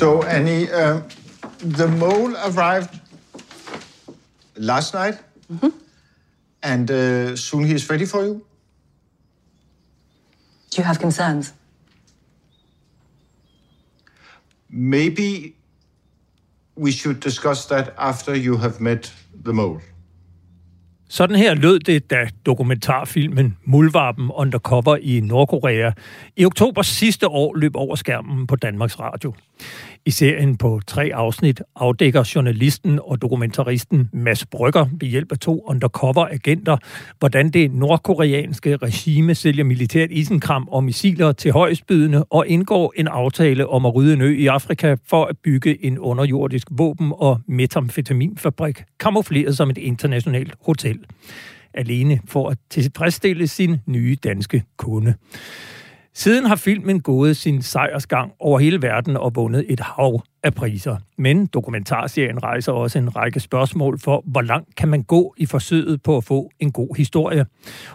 So, Annie, uh, the mole arrived last night, mm-hmm. and uh, soon he is ready for you. Do you have concerns? Maybe we should discuss that after you have met the mole. Sådan her lød det, da dokumentarfilmen Muldvarpen Undercover i Nordkorea i oktober sidste år løb over skærmen på Danmarks Radio. I serien på tre afsnit afdækker journalisten og dokumentaristen Mads Brygger ved hjælp af to undercover-agenter, hvordan det nordkoreanske regime sælger militært isenkram og missiler til højstbydende og indgår en aftale om at rydde en ø i Afrika for at bygge en underjordisk våben- og metamfetaminfabrik, kamufleret som et internationalt hotel. Alene for at tilfredsstille sin nye danske kunde. Siden har filmen gået sin sejrsgang over hele verden og vundet et hav af priser. Men dokumentarserien rejser også en række spørgsmål for, hvor langt kan man gå i forsøget på at få en god historie?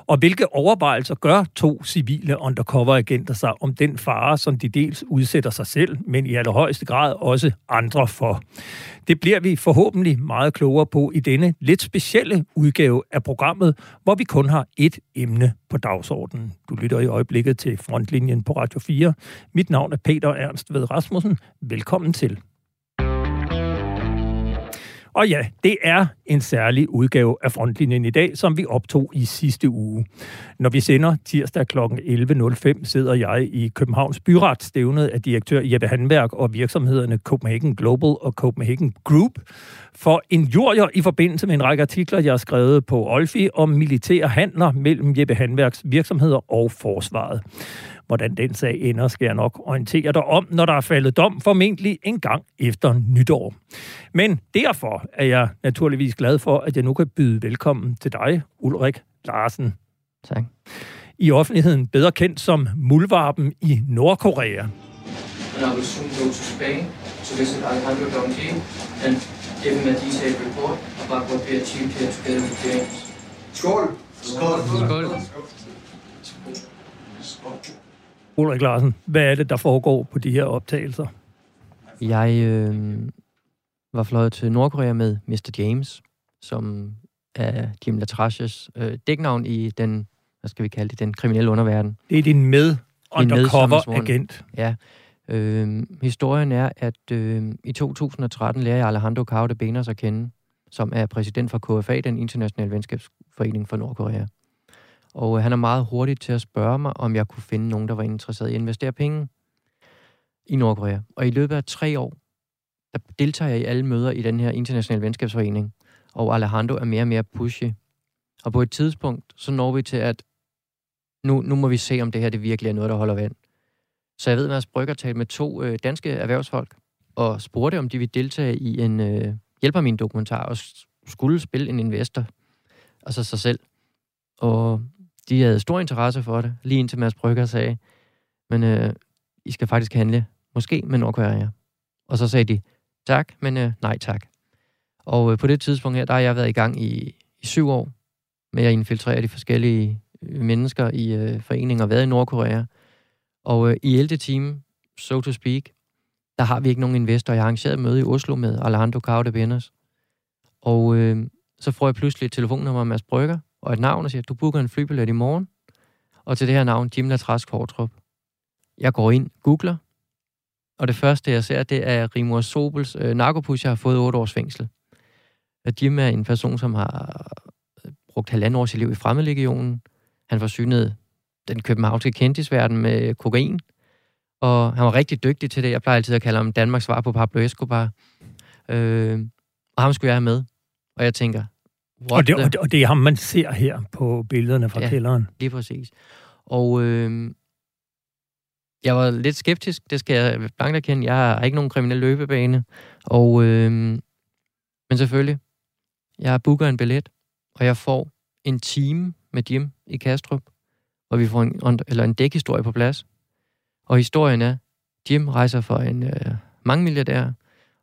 Og hvilke overvejelser gør to civile undercover-agenter sig om den fare, som de dels udsætter sig selv, men i allerhøjeste grad også andre for? Det bliver vi forhåbentlig meget klogere på i denne lidt specielle udgave af programmet, hvor vi kun har et emne på dagsordenen. Du lytter i øjeblikket til Frontlinjen på Radio 4. Mit navn er Peter Ernst Ved Rasmussen. Velkommen til. Og ja, det er en særlig udgave af Frontlinjen i dag, som vi optog i sidste uge. Når vi sender tirsdag kl. 11.05, sidder jeg i Københavns Byret, stævnet af direktør Jeppe Handværk og virksomhederne Copenhagen Global og Copenhagen Group, for en jurier i forbindelse med en række artikler, jeg har skrevet på Olfi om militære handler mellem Jeppe Handværks virksomheder og forsvaret. Hvordan den sag ender, skal jeg nok orientere dig om, når der er faldet dom, formentlig en gang efter nytår. Men derfor er jeg naturligvis glad for, at jeg nu kan byde velkommen til dig, Ulrik Larsen. Tak. I offentligheden bedre kendt som Muldvarpen i Nordkorea. I will soon go to Spain to visit Alejandro Donji and give him a detailed report about what we achieved here together with James. Skål! Skål. Skål. Ulrik Larsen, hvad er det, der foregår på de her optagelser? Jeg øh, var fløjet til Nordkorea med Mr. James, som er Jim Latrashes øh, dæknavn i den, hvad skal vi kalde det, den kriminelle underverden. Det er din med undercover-agent. Ja. Øh, historien er, at øh, i 2013 lærer jeg Alejandro Cao de Benas at kende, som er præsident for KFA, den internationale venskabsforening for Nordkorea. Og øh, han er meget hurtig til at spørge mig, om jeg kunne finde nogen, der var interesseret i at investere penge i Nordkorea. Og i løbet af tre år, der deltager jeg i alle møder i den her internationale venskabsforening, og Alejandro er mere og mere pushy. Og på et tidspunkt, så når vi til, at nu, nu må vi se, om det her det virkelig er noget, der holder vand. Så jeg ved, at Mads Brygger talte med to øh, danske erhvervsfolk, og spurgte, om de ville deltage i en øh, hjælper min dokumentar, og skulle spille en investor, altså sig selv. Og de havde stor interesse for det, lige indtil Mads Brygger sagde, men øh, I skal faktisk handle, måske med Nordkorea. Og så sagde de, tak, men øh, nej tak. Og øh, på det tidspunkt her, der har jeg været i gang i, i syv år med at infiltrere de forskellige øh, mennesker i øh, foreninger været i Nordkorea. Og øh, i 11. time, so to speak, der har vi ikke nogen investor. Jeg har arrangeret et møde i Oslo med Alejandro Cao de Og øh, så får jeg pludselig et telefonnummer af Mads Brygger og et navn og siger, du booker en flybillet i morgen. Og til det her navn, Jim Latrask Fortrup. Jeg går ind, googler, og det første, jeg ser, det er Rimor Sobels øh, narkopusher har fået 8 års fængsel. At Jim er en person, som har øh, brugt halvandet års liv i fremmedlegionen. Han forsynede den københavnske kendtisverden med kokain. Og han var rigtig dygtig til det. Jeg plejer altid at kalde ham Danmarks svar på Pablo Escobar. Øh, og ham skulle jeg have med. Og jeg tænker, og det, og, det, og det er ham, man ser her på billederne fra Ja. kælderen. Lige præcis. Og øh, jeg var lidt skeptisk, det skal jeg blankt erkende. Jeg har ikke nogen kriminel løbebane. Og, øh, men selvfølgelig, jeg booker en billet, og jeg får en time med Jim i Kastrup, hvor vi får en, eller en dækhistorie på plads. Og historien er, Jim rejser for en øh, mange milliardær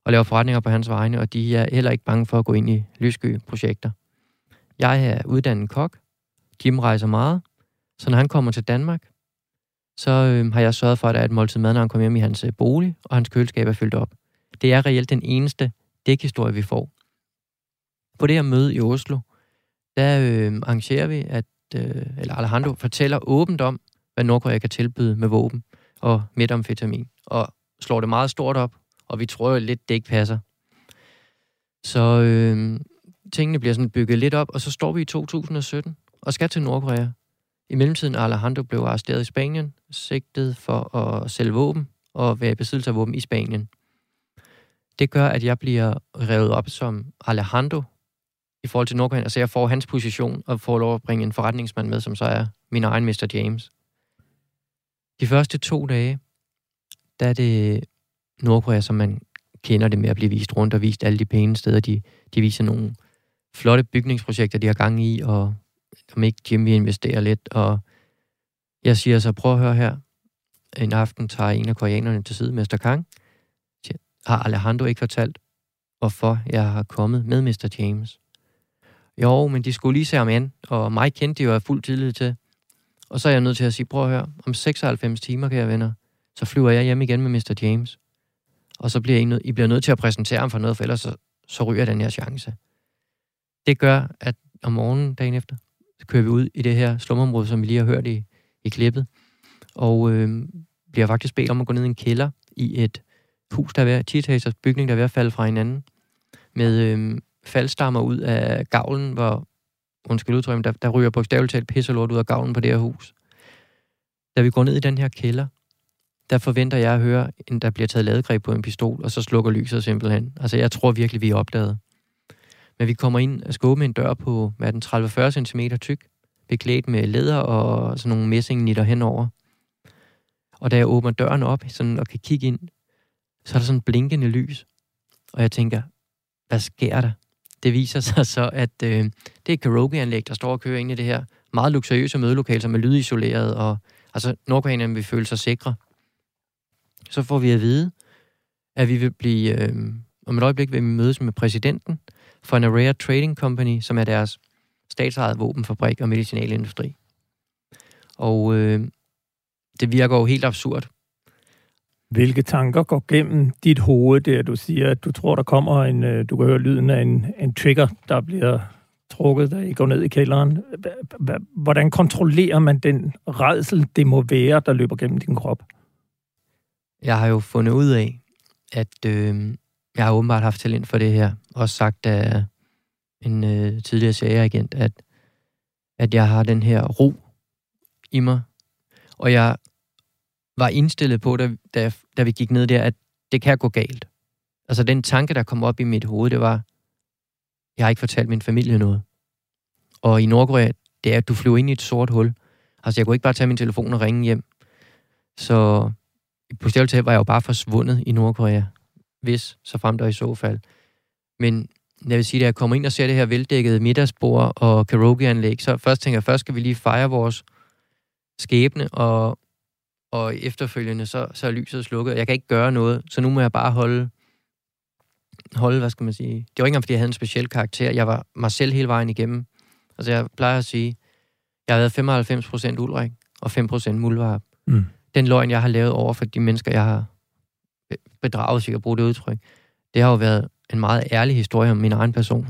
og laver forretninger på hans vegne, og de er heller ikke bange for at gå ind i lyssky-projekter. Jeg er uddannet kok. Jim rejser meget, så når han kommer til Danmark, så øh, har jeg sørget for, at der er et måltid mad, når han kommer hjem i hans øh, bolig, og hans køleskab er fyldt op. Det er reelt den eneste dækhistorie, vi får. På det her møde i Oslo, der øh, arrangerer vi, at øh, eller Alejandro fortæller åbent om, hvad Nordkorea kan tilbyde med våben og metamfetamin, og slår det meget stort op, og vi tror jo lidt, det ikke passer. Så øh, tingene bliver sådan bygget lidt op, og så står vi i 2017 og skal til Nordkorea. I mellemtiden Alejandro blev arresteret i Spanien, sigtet for at sælge våben og være i besiddelse af våben i Spanien. Det gør, at jeg bliver revet op som Alejandro i forhold til Nordkorea. så jeg får hans position og får lov at bringe en forretningsmand med, som så er min egen Mr. James. De første to dage, der er det Nordkorea, som man kender det med at blive vist rundt og vist alle de pæne steder. De, de viser nogle flotte bygningsprojekter, de har gang i, og om ikke Jim vil investere lidt. Og jeg siger så, prøv at høre her. En aften tager en af koreanerne til side, Mr. Kang. Har Alejandro ikke fortalt, hvorfor jeg har kommet med Mr. James? Jo, men de skulle lige se ham ind, og mig kendte de jo af fuld tillid til. Og så er jeg nødt til at sige, prøv at høre, om 96 timer, kære venner, så flyver jeg hjem igen med Mr. James. Og så bliver I, nød, I bliver nødt til at præsentere ham for noget, for ellers så, så ryger den her chance. Det gør, at om morgenen dagen efter, så kører vi ud i det her slumområde, som vi lige har hørt i, i klippet, og øh, bliver faktisk bedt om at gå ned i en kælder i et hus, der er ved, 10 bygning, der er ved at falde fra hinanden, med øh, faldstammer ud af gavlen, hvor, undskyld udtryk, der, der ryger bogstaveligt talt pisselort ud af gavlen på det her hus. Da vi går ned i den her kælder, der forventer jeg at høre, at der bliver taget ladegreb på en pistol, og så slukker lyset simpelthen. Altså, jeg tror virkelig, vi er opdaget. Men vi kommer ind og skåber med en dør på, hvad den, 30-40 cm tyk, beklædt med læder og sådan nogle messingnitter henover. Og da jeg åbner døren op sådan, og kan kigge ind, så er der sådan blinkende lys. Og jeg tænker, hvad sker der? Det viser sig så, at øh, det er et karaokeanlæg, der står og kører ind i det her meget luksuriøse mødelokale, som er lydisoleret, og altså nordkoreanerne vil føle sig sikre. Så får vi at vide, at vi vil blive, øh, om et øjeblik vil vi mødes med præsidenten for en Area Trading Company, som er deres statsejede våbenfabrik og medicinalindustri. Og øh, det virker jo helt absurd. Hvilke tanker går gennem dit hoved, der du siger, at du tror, der kommer en, øh, du kan høre lyden af en, en trigger, der bliver trukket, da I går ned i kælderen. Hvordan kontrollerer man den redsel, det må være, der løber gennem din krop? Jeg har jo fundet ud af, at øh, jeg har åbenbart haft talent for det her. Også sagt af en øh, tidligere serieagent, at, at jeg har den her ro i mig. Og jeg var indstillet på, da, da, da vi gik ned der, at det kan gå galt. Altså den tanke, der kom op i mit hoved, det var, jeg har ikke fortalt min familie noget. Og i Nordkorea, det er, at du flyver ind i et sort hul. Altså jeg kunne ikke bare tage min telefon og ringe hjem. Så på stedet var jeg jo bare forsvundet i Nordkorea. Hvis, så frem der i så fald. Men jeg vil sige, at jeg kommer ind og ser det her veldækkede middagsbord og karaokeanlæg, så først tænker jeg, først skal vi lige fejre vores skæbne, og og efterfølgende så, så er lyset slukket. Jeg kan ikke gøre noget, så nu må jeg bare holde, holde, hvad skal man sige. Det var ikke engang, fordi jeg havde en speciel karakter. Jeg var mig selv hele vejen igennem. Altså jeg plejer at sige, jeg har været 95% Ulrik og 5% Muldvarp. Mm. Den løgn, jeg har lavet over for de mennesker, jeg har bedraget, hvis jeg kan bruge det udtryk, det har jo været en meget ærlig historie om min egen person.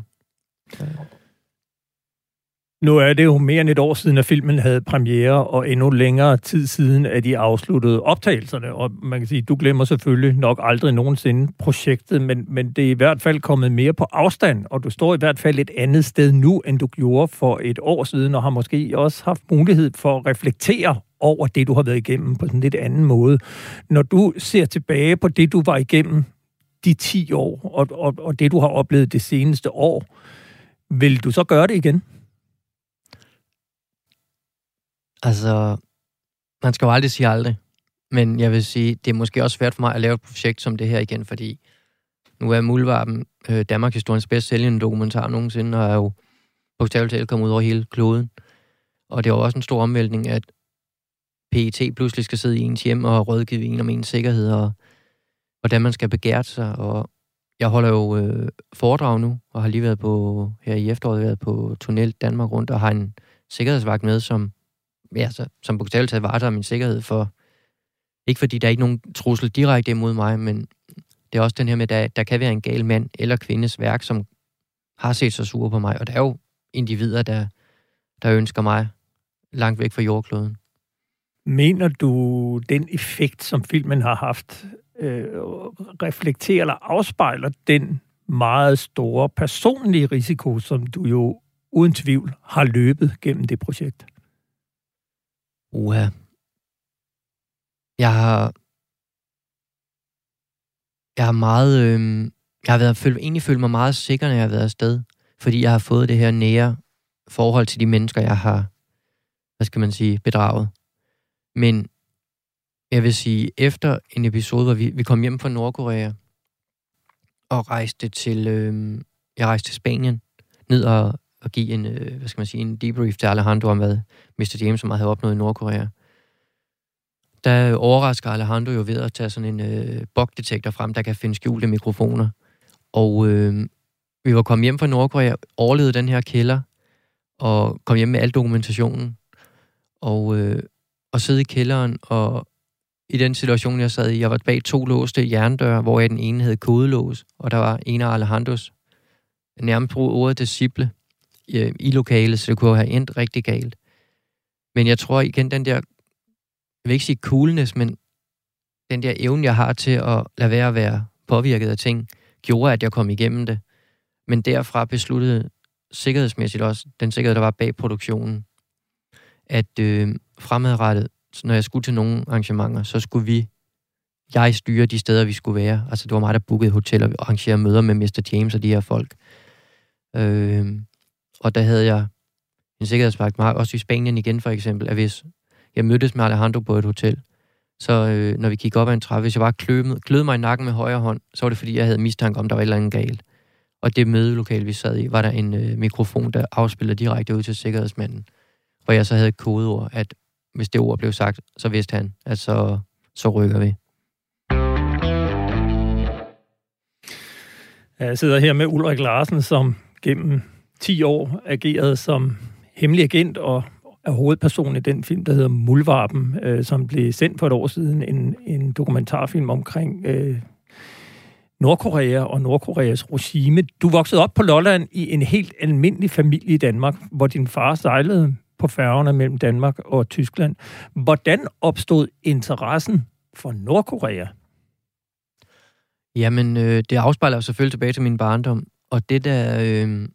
Nu er det jo mere end et år siden, at filmen havde premiere, og endnu længere tid siden, at de afsluttede optagelserne. Og man kan sige, du glemmer selvfølgelig nok aldrig nogensinde projektet, men, men det er i hvert fald kommet mere på afstand, og du står i hvert fald et andet sted nu, end du gjorde for et år siden, og har måske også haft mulighed for at reflektere over det, du har været igennem på sådan en lidt anden måde. Når du ser tilbage på det, du var igennem de 10 år, og, og, og det, du har oplevet det seneste år, vil du så gøre det igen? Altså, man skal jo aldrig sige aldrig. Men jeg vil sige, det er måske også svært for mig at lave et projekt som det her igen, fordi nu er Muldvarpen øh, Danmarks historiens bedst sælgende dokumentar nogensinde, og er jo bogstaveligt talt kommet ud over hele kloden. Og det er jo også en stor omvæltning, at PET pludselig skal sidde i ens hjem og rådgive en om ens sikkerhed, og hvordan man skal begære sig. Og jeg holder jo øh, foredrag nu, og har lige været på, her i efteråret, været på Tunnel Danmark rundt, og har en sikkerhedsvagt med, som ja, så, som bogstaveligt taget varetager min sikkerhed for, ikke fordi der er ikke nogen trussel direkte imod mig, men det er også den her med, at der, der kan være en gal mand eller kvindes værk, som har set sig sure på mig, og der er jo individer, der, der ønsker mig langt væk fra jordkloden. Mener du, den effekt, som filmen har haft, øh, reflekterer eller afspejler den meget store personlige risiko, som du jo uden tvivl har løbet gennem det projekt? Uha. Jeg har... Jeg har meget... Øh, jeg har været, føl, egentlig følt mig meget sikker, når jeg har været afsted. Fordi jeg har fået det her nære forhold til de mennesker, jeg har, hvad skal man sige, bedraget. Men jeg vil sige, efter en episode, hvor vi, vi kom hjem fra Nordkorea, og rejste til, øh, jeg rejste til Spanien, ned og, og give en, øh, hvad skal man sige, en debrief til Alejandro om, hvad Mr. James som havde opnået i Nordkorea. Der overrasker Alejandro jo ved at tage sådan en øh, bogdetektor frem, der kan finde skjulte mikrofoner. Og øh, vi var kommet hjem fra Nordkorea, overlevede den her kælder, og kom hjem med al dokumentationen. Og, øh, og sidde i kælderen, og i den situation, jeg sad i, jeg var bag to låste jerndøre, hvor jeg den ene havde kodelås, og der var en af Alejandros nærmest bruge ordet disciple i, i lokalet, så det kunne have endt rigtig galt. Men jeg tror igen, den der, jeg vil ikke sige coolness, men den der evne, jeg har til at lade være at være påvirket af ting, gjorde, at jeg kom igennem det. Men derfra besluttede sikkerhedsmæssigt også, den sikkerhed, der var bag produktionen, at øh, fremadrettet, når jeg skulle til nogle arrangementer, så skulle vi, jeg styre de steder, vi skulle være. Altså, det var mig, der bookede hoteller og arrangerede møder med Mr. James og de her folk. Øh, og der havde jeg en sikkerhedsvagt, også i Spanien igen for eksempel, at hvis jeg mødtes med Alejandro på et hotel, så øh, når vi gik op ad en trappe, hvis jeg bare kløede, klød mig i nakken med højre hånd, så var det fordi, jeg havde mistanke om, der var et eller andet galt. Og det mødelokale, vi sad i, var der en øh, mikrofon, der afspillede direkte ud til sikkerhedsmanden. Hvor jeg så havde et kodeord, at hvis det ord blev sagt, så vidste han, at så, så rykker vi. Jeg sidder her med Ulrik Larsen, som gennem 10 år agerede som hemmelig agent og er hovedperson i den film, der hedder Mulvarpen, øh, som blev sendt for et år siden, en, en dokumentarfilm omkring øh, Nordkorea og Nordkoreas regime. Du voksede op på Lolland i en helt almindelig familie i Danmark, hvor din far sejlede på færgerne mellem Danmark og Tyskland. Hvordan opstod interessen for Nordkorea? Jamen, øh, det afspejler jo selvfølgelig tilbage til min barndom. Og det der, øh,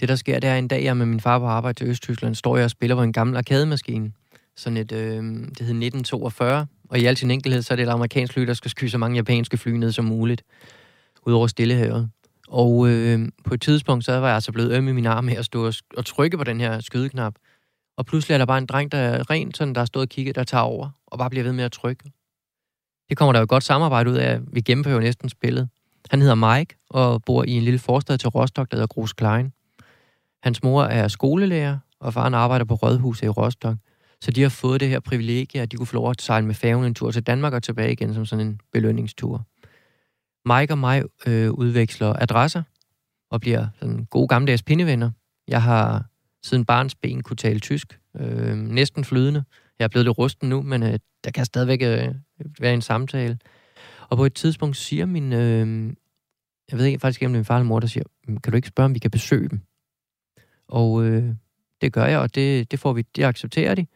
det der sker, det er en dag, jeg er med min far på arbejde til Østtyskland, står jeg og spiller på en gammel arkademaskine. Sådan et, øh, det hed 1942. Og i al sin enkelhed, så er det et amerikansk fly, der skal skyde så mange japanske fly ned som muligt. Ud over Stillehavet. Og øh, på et tidspunkt, så var jeg altså blevet øm i min arm her, at stå og, og trykke på den her skydeknap. Og pludselig er der bare en dreng, der er rent, sådan, der har stået og kigget, der tager over, og bare bliver ved med at trykke. Det kommer der jo et godt samarbejde ud af. Vi gennemfører jo næsten spillet. Han hedder Mike, og bor i en lille forstad til Rostock, der hedder Grus Klein. Hans mor er skolelærer, og faren arbejder på Rådhuset i Rostock. Så de har fået det her privilegie, at de kunne få lov at sejle med færgen en tur til Danmark og tilbage igen som sådan en belønningstur. Mike og mig øh, udveksler adresser og bliver sådan gode gammeldags pindevenner. Jeg har siden barns ben kunne tale tysk, øh, næsten flydende. Jeg er blevet lidt rusten nu, men øh, der kan stadigvæk øh, være en samtale. Og på et tidspunkt siger min, øh, jeg ved ikke faktisk, om det er min far eller mor, der siger, kan du ikke spørge, om vi kan besøge dem? Og øh, det gør jeg, og det, det får vi, det accepterer de.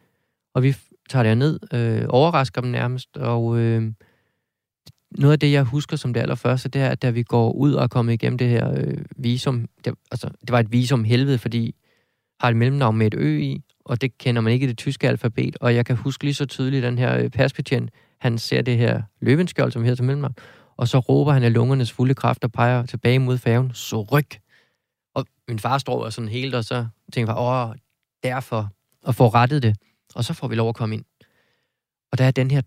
Og vi tager det ned, øh, overrasker dem nærmest, og øh, noget af det, jeg husker som det allerførste, det er, at da vi går ud og er kommet igennem det her øh, visum, det, altså, det var et visum helvede, fordi har et mellemnavn med et ø i, og det kender man ikke i det tyske alfabet, og jeg kan huske lige så tydeligt, den her øh, han ser det her løvenskjold, som hedder til mellemnavn, og så råber han af lungernes fulde kraft og peger tilbage mod færgen, så ryk! Og min far står og sådan helt, og så tænker jeg, åh, derfor, og får rettet det. Og så får vi lov at komme ind. Og der er den her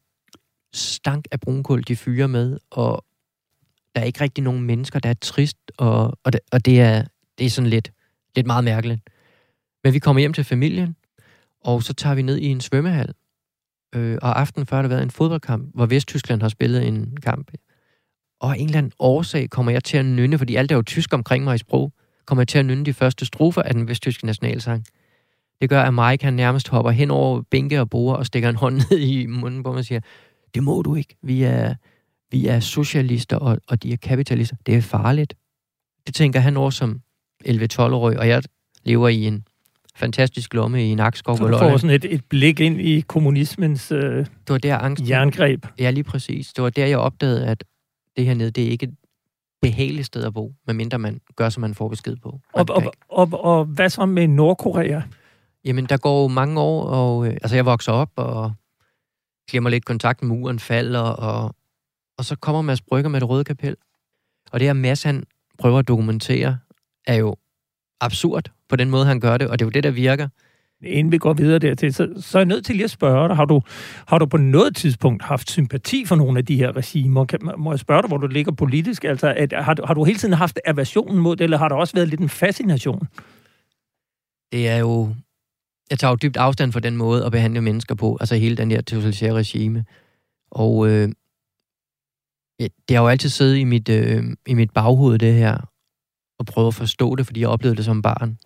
stank af brunkul, de fyrer med, og der er ikke rigtig nogen mennesker, der er trist, og, og, det, og det, er, det er sådan lidt, lidt meget mærkeligt. Men vi kommer hjem til familien, og så tager vi ned i en svømmehal. Øh, og aften før har der været en fodboldkamp, hvor Vesttyskland har spillet en kamp. Og af en eller anden årsag kommer jeg til at nynne, fordi alt er jo tysk omkring mig i sprog, kommer til at nynne de første strofer af den vesttyske nationalsang. Det gør, at Mike han nærmest hopper hen over bænke og bord og stikker en hånd ned i munden på mig og siger, det må du ikke. Vi er, vi er socialister, og, og de er kapitalister. Det er farligt. Det tænker han over som 11-12-årig, og jeg lever i en fantastisk lomme i Nakskov. Så du får sådan et, et blik ind i kommunismens øh, det var der angst, jerngreb. Ja, lige præcis. Det var der, jeg opdagede, at det her nede, det er ikke behageligt sted at bo, medmindre man gør, som man får besked på. Og, og, og, og hvad så med Nordkorea? Jamen, der går mange år, og øh, altså, jeg vokser op, og glemmer lidt kontakt med muren, falder, og, og så kommer Mads Brygger med det røde kapel. Og det her Mads, han prøver at dokumentere, er jo absurd på den måde, han gør det, og det er jo det, der virker. Inden vi går videre dertil, så, så er jeg nødt til lige at spørge dig, har du, har du på noget tidspunkt haft sympati for nogle af de her regimer? Kan, må jeg spørge dig, hvor du ligger politisk? Altså, at, har, har du hele tiden haft aversionen mod det, eller har der også været lidt en fascination? Det er jo... Jeg tager jo dybt afstand fra den måde at behandle mennesker på, altså hele den der totalitære regime. Og øh, det har jo altid siddet i mit, øh, i mit baghoved, det her, og prøve at forstå det, fordi jeg oplevede det som barn.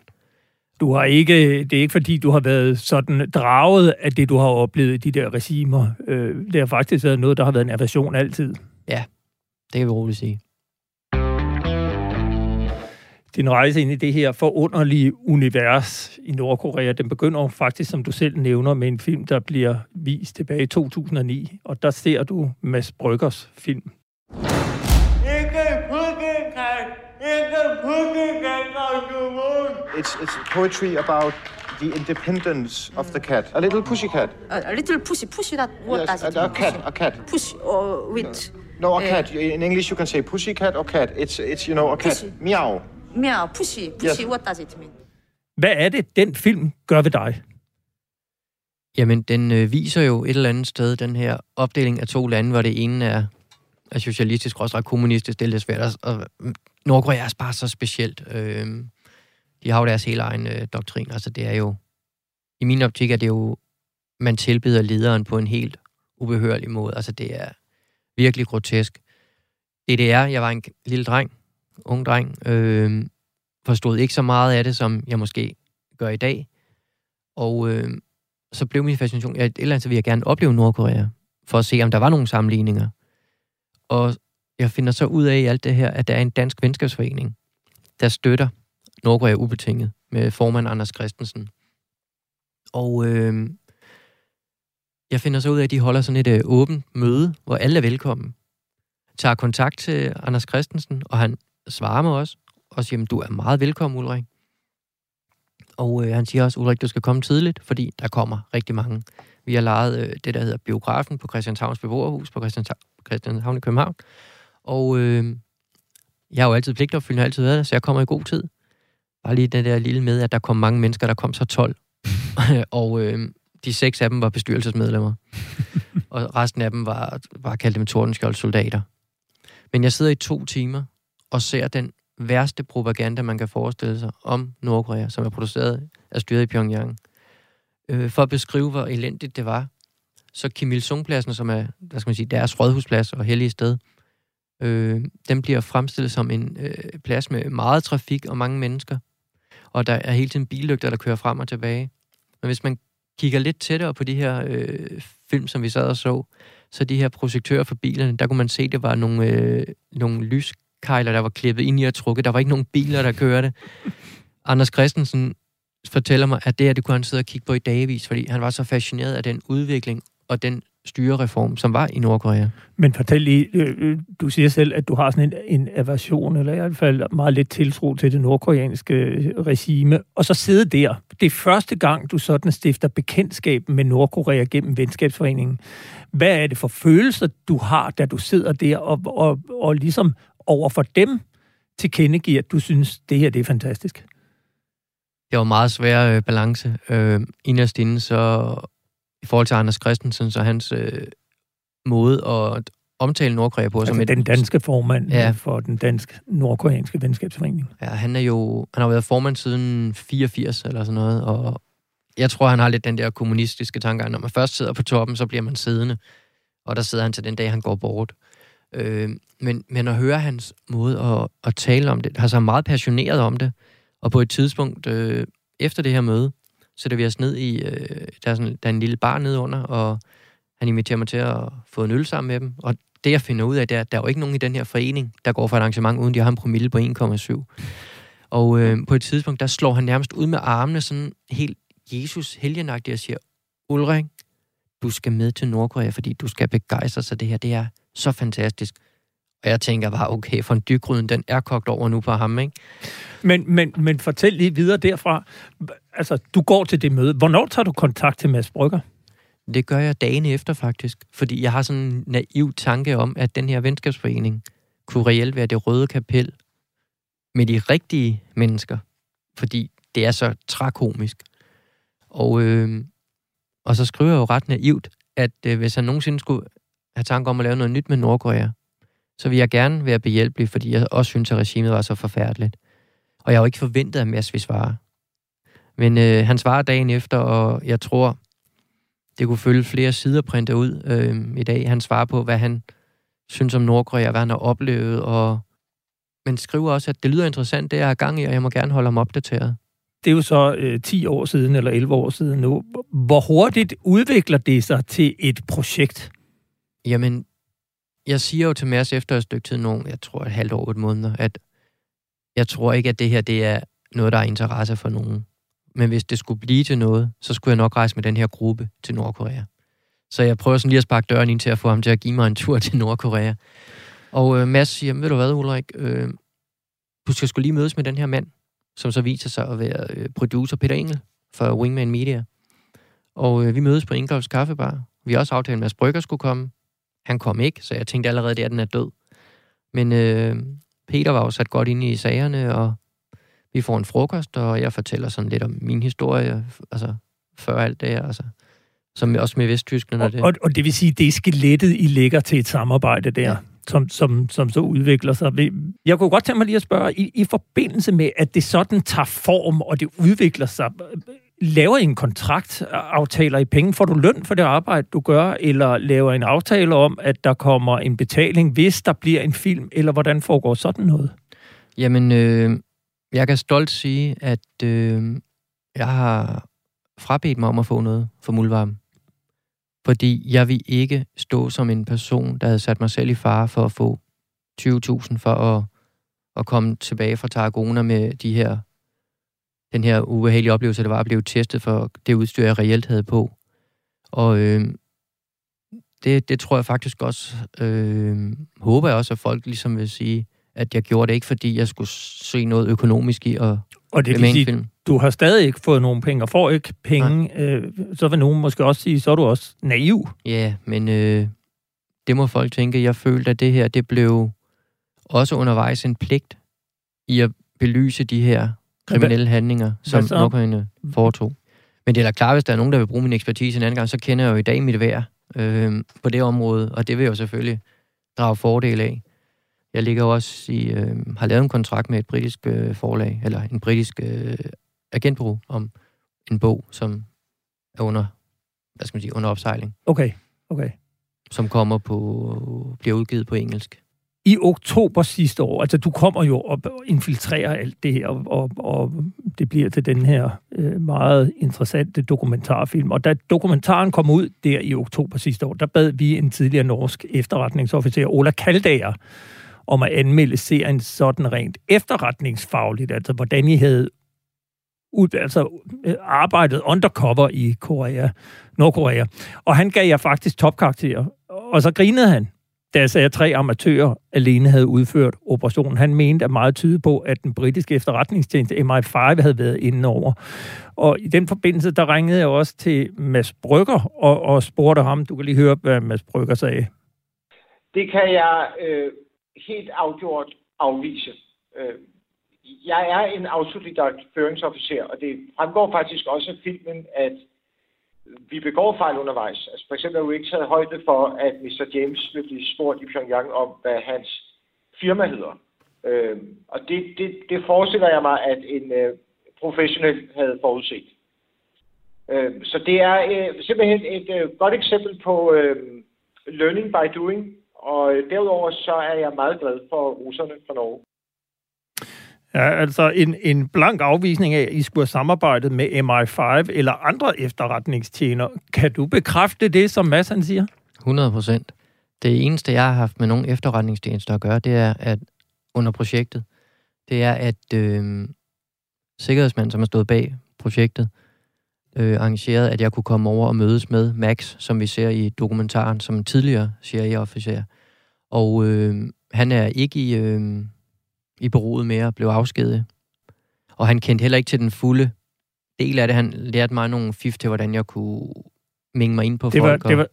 Du har ikke, det er ikke fordi, du har været sådan draget af det, du har oplevet i de der regimer. Øh, det har faktisk været noget, der har været en aversion altid. Ja, det kan vi roligt sige. Din rejse ind i det her forunderlige univers i Nordkorea, den begynder faktisk, som du selv nævner, med en film, der bliver vist tilbage i 2009. Og der ser du Mads Bryggers film. Ikke It's, it's poetry about the independence of the cat. A little pussy cat. A, a little pussy. Pussy that what yes, does it a, mean? a cat. A cat. Pussy or with. No, a uh, cat. In English, you can say pussy cat or cat. It's it's you know a cat. Pussy. Meow. Meow. Pussy. Pussy. Yes. What does it mean? Hvad er det, den film gør ved dig? Jamen, den øh, viser jo et eller andet sted den her opdeling af to lande, hvor det ene er, er socialistisk, og kommunistisk. Det er lidt svært. Og Nordkorea er bare så specielt. Øh, de har jo deres hele egen øh, doktrin. Altså, det er jo... I min optik er det jo... Man tilbeder lederen på en helt ubehørlig måde. Altså, det er virkelig grotesk. DDR, jeg var en lille dreng, ung dreng, øh, forstod ikke så meget af det, som jeg måske gør i dag. Og øh, så blev min fascination, at et eller andet så ville jeg gerne opleve Nordkorea, for at se, om der var nogle sammenligninger. Og jeg finder så ud af i alt det her, at der er en dansk venskabsforening, der støtter Nordkorea ubetinget med formand Anders Christensen. Og øh, jeg finder så ud af, at de holder sådan et øh, åbent møde, hvor alle er velkommen. Tager kontakt til Anders Christensen, og han svarer mig også, og siger, du er meget velkommen, Ulrik. Og øh, han siger også, Ulrik, du skal komme tidligt, fordi der kommer rigtig mange. Vi har lejet øh, det, der hedder Biografen på Christianshavns beboerhus på Christianshavn i København. Og øh, jeg har jo altid pligtopfyldende, altid været der, så jeg kommer i god tid. Bare lige den der lille med, at der kom mange mennesker, der kom så 12. og øh, de seks af dem var bestyrelsesmedlemmer. og resten af dem var, var kaldt dem Tordenskjold soldater. Men jeg sidder i to timer og ser den værste propaganda, man kan forestille sig om Nordkorea, som er produceret af styret i Pyongyang. Øh, for at beskrive, hvor elendigt det var. Så Kim Il-sung-pladsen, som er der skal man sige, deres rådhusplads og hellige sted, øh, den bliver fremstillet som en øh, plads med meget trafik og mange mennesker og der er hele tiden billygter, der kører frem og tilbage. Men hvis man kigger lidt tættere på de her øh, film, som vi sad og så, så de her projektører for bilerne, der kunne man se, at det var nogle, øh, nogle lyskejler, der var klippet ind i og trukket. Der var ikke nogen biler, der kørte. Anders Christensen fortæller mig, at det her, det kunne han sidde og kigge på i dagvis, fordi han var så fascineret af den udvikling og den styrereform, som var i Nordkorea. Men fortæl lige, øh, øh, du siger selv, at du har sådan en, en aversion, eller i hvert fald meget lidt tiltro til det nordkoreanske øh, regime, og så sidde der. Det er første gang, du sådan stifter bekendtskab med Nordkorea gennem venskabsforeningen. Hvad er det for følelser, du har, da du sidder der og, og, og ligesom over for dem tilkendegiver, at du synes, det her det er fantastisk? Det var meget svær øh, balance. Øh, inderst inde, så i forhold til Anders Christensen og hans øh, måde at omtale Nordkorea på. Altså som den danske formand ja. for den danske nordkoreanske venskabsforening. Ja, han er jo han har været formand siden 84 eller sådan noget, og jeg tror, han har lidt den der kommunistiske tanke, når man først sidder på toppen, så bliver man siddende, og der sidder han til den dag, han går bort. Øh, men, men at høre hans måde at, at tale om det, har så meget passioneret om det, og på et tidspunkt øh, efter det her møde, sætter vi os ned i, øh, der, er sådan, der er en lille bar nede under, og han inviterer mig til at få en øl sammen med dem. Og det, jeg finder ud af, det er, at der er jo ikke nogen i den her forening, der går for et arrangement, uden de har en promille på 1,7. Og øh, på et tidspunkt, der slår han nærmest ud med armene, sådan helt Jesus helgenagtigt, og siger, Ulrik, du skal med til Nordkorea, fordi du skal begejstre sig det her. Det er så fantastisk. Og jeg tænker bare, okay, for en dykryden, den er kogt over nu på ham, ikke? Men, men, men fortæl lige videre derfra. Altså, du går til det møde. Hvornår tager du kontakt til Mads Brygger? Det gør jeg dagen efter, faktisk. Fordi jeg har sådan en naiv tanke om, at den her venskabsforening kunne reelt være det røde kapel med de rigtige mennesker. Fordi det er så trakomisk. Og, øh, og så skriver jeg jo ret naivt, at øh, hvis han nogensinde skulle have tanke om at lave noget nyt med Nordkorea, så vil jeg gerne være behjælpelig, fordi jeg også synes, at regimet var så forfærdeligt. Og jeg har jo ikke forventet, at Mads ville svare. Men øh, han svarer dagen efter, og jeg tror, det kunne følge flere sider printet ud øh, i dag. Han svarer på, hvad han synes om Nordkorea, hvad han har oplevet, og men skriver også, at det lyder interessant, det jeg har gang i, og jeg må gerne holde ham opdateret. Det er jo så øh, 10 år siden, eller 11 år siden nu. Hvor hurtigt udvikler det sig til et projekt? Jamen, jeg siger jo til Mads efter et stykke tid, nogen, jeg tror et halvt år, et måneder, at jeg tror ikke, at det her det er noget, der er interesse for nogen. Men hvis det skulle blive til noget, så skulle jeg nok rejse med den her gruppe til Nordkorea. Så jeg prøver sådan lige at sparke døren ind til at få ham til at give mig en tur til Nordkorea. Og øh, Mads siger, ved du hvad, Ulrik, øh, du skal skulle lige mødes med den her mand, som så viser sig at være øh, producer Peter Engel for Wingman Media. Og øh, vi mødes på Ingolfs Kaffebar. Vi har også aftalt, at Mads Brygger skulle komme. Han kom ikke, så jeg tænkte allerede, at den er død. Men øh, Peter var jo sat godt ind i sagerne, og vi får en frokost, og jeg fortæller sådan lidt om min historie, altså før alt det her, altså, som også med Vesttyskland. Og, det. og, og det vil sige, det er skelettet, I lægger til et samarbejde der, ja. som, som, som så udvikler sig. Jeg kunne godt tænke mig lige at spørge, i, i forbindelse med, at det sådan tager form, og det udvikler sig, laver I en kontrakt, aftaler I penge? Får du løn for det arbejde, du gør, eller laver I en aftale om, at der kommer en betaling, hvis der bliver en film, eller hvordan foregår sådan noget? Jamen, øh, jeg kan stolt sige, at øh, jeg har frabedt mig om at få noget for muldvarme. Fordi jeg vil ikke stå som en person, der havde sat mig selv i fare for at få 20.000 for at, at komme tilbage fra Tarragona med de her, den her ubehagelige oplevelse, der var at blive testet for det udstyr, jeg reelt havde på. Og øh, det, det tror jeg faktisk også, øh, håber jeg også, at folk ligesom vil sige, at jeg gjorde det ikke, fordi jeg skulle se noget økonomisk i at og det vil sige, film. du har stadig ikke fået nogen penge, og får ikke penge, øh, så vil nogen måske også sige, så er du også naiv. Ja, men øh, det må folk tænke. Jeg følte, at det her, det blev også undervejs en pligt i at belyse de her kriminelle handlinger, som Nordkoreanerne foretog. Men det er da klart, hvis der er nogen, der vil bruge min ekspertise en anden gang, så kender jeg jo i dag mit værd øh, på det område, og det vil jeg jo selvfølgelig drage fordel af. Jeg ligger også i, øh, har lavet en kontrakt med et britisk øh, forlag, eller en britisk øh, agentbureau om en bog, som er under, hvad skal man sige, under opsejling. Okay, okay. Som kommer på, bliver udgivet på engelsk. I oktober sidste år, altså du kommer jo og infiltrerer alt det her, og, og det bliver til den her øh, meget interessante dokumentarfilm. Og da dokumentaren kom ud der i oktober sidste år, der bad vi en tidligere norsk efterretningsofficer, Ola Kaldager, om at anmelde serien sådan rent efterretningsfagligt, altså hvordan I havde ud, altså, øh, arbejdet undercover i Korea, Nordkorea. Og han gav jer faktisk topkarakterer. Og så grinede han, da jeg sagde, at tre amatører alene havde udført operationen. Han mente at meget tyde på, at den britiske efterretningstjeneste MI5 havde været inde over. Og i den forbindelse, der ringede jeg også til Mads Brygger og, og spurgte ham, du kan lige høre, hvad Mads Brygger sagde. Det kan jeg øh, helt afgjort afvise. Øh, jeg er en autodidakt føringsofficer, og det fremgår faktisk også af filmen, at vi begår fejl undervejs. Altså for eksempel har vi ikke taget højde for, at Mr. James vil blive spurgt i Pyongyang om, hvad hans firma hedder. Øh, og det, det, det forestiller jeg mig, at en øh, professionel havde forudset. Øh, så det er øh, simpelthen et øh, godt eksempel på øh, learning by doing, og øh, derudover så er jeg meget glad for russerne fra Norge. Ja, altså en, en blank afvisning af, at I skulle have samarbejdet med MI5 eller andre efterretningstjener. Kan du bekræfte det, som Mads han siger? 100 procent. Det eneste, jeg har haft med nogle efterretningstjenester at gøre, det er, at under projektet, det er, at øh, sikkerhedsmanden, som har stået bag projektet, øh, arrangeret, at jeg kunne komme over og mødes med Max, som vi ser i dokumentaren, som en tidligere CIA-officer. Og øh, han er ikke i, øh, i bureauet mere, blev afskedet. Og han kendte heller ikke til den fulde del af det. Han lærte mig nogle fif til, hvordan jeg kunne minge mig ind på det folk. Var, det, var,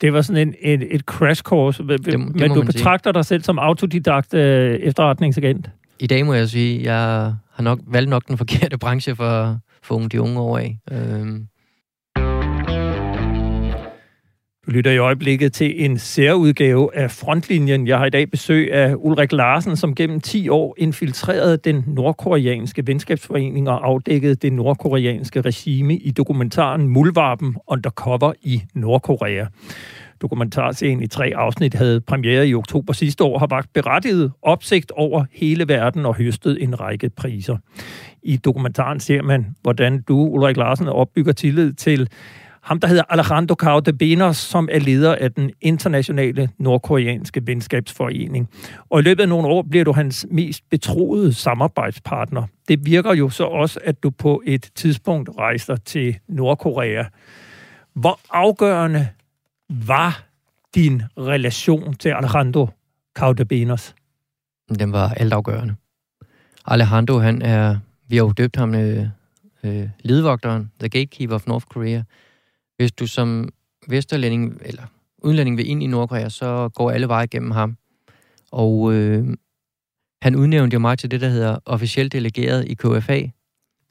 det var sådan en, et, et crash course, det, det men du betragter sige. dig selv som autodidakt øh, efterretningsagent? I dag må jeg sige, at jeg har nok valgt nok den forkerte branche for, for unge, de unge over af. Øhm. Du lytter i øjeblikket til en særudgave af Frontlinjen. Jeg har i dag besøg af Ulrik Larsen, som gennem 10 år infiltrerede den nordkoreanske venskabsforening og afdækkede det nordkoreanske regime i dokumentaren Mulvarpen Undercover i Nordkorea. Dokumentarserien i tre afsnit havde premiere i oktober sidste år, har vagt berettiget opsigt over hele verden og høstet en række priser. I dokumentaren ser man, hvordan du, Ulrik Larsen, opbygger tillid til ham, der hedder Alejandro Caude Benos, som er leder af den internationale nordkoreanske venskabsforening. Og i løbet af nogle år bliver du hans mest betroede samarbejdspartner. Det virker jo så også, at du på et tidspunkt rejser til Nordkorea. Hvor afgørende var din relation til Alejandro Caudebenos? Den var altafgørende. Alejandro, han er, vi har jo døbt ham øh, øh, ledvogteren, the gatekeeper of North Korea. Hvis du som vesterlænding, eller udlænding vil ind i Nordkorea, så går alle veje gennem ham. Og øh, han udnævnte jo mig til det, der hedder officielt delegeret i KFA,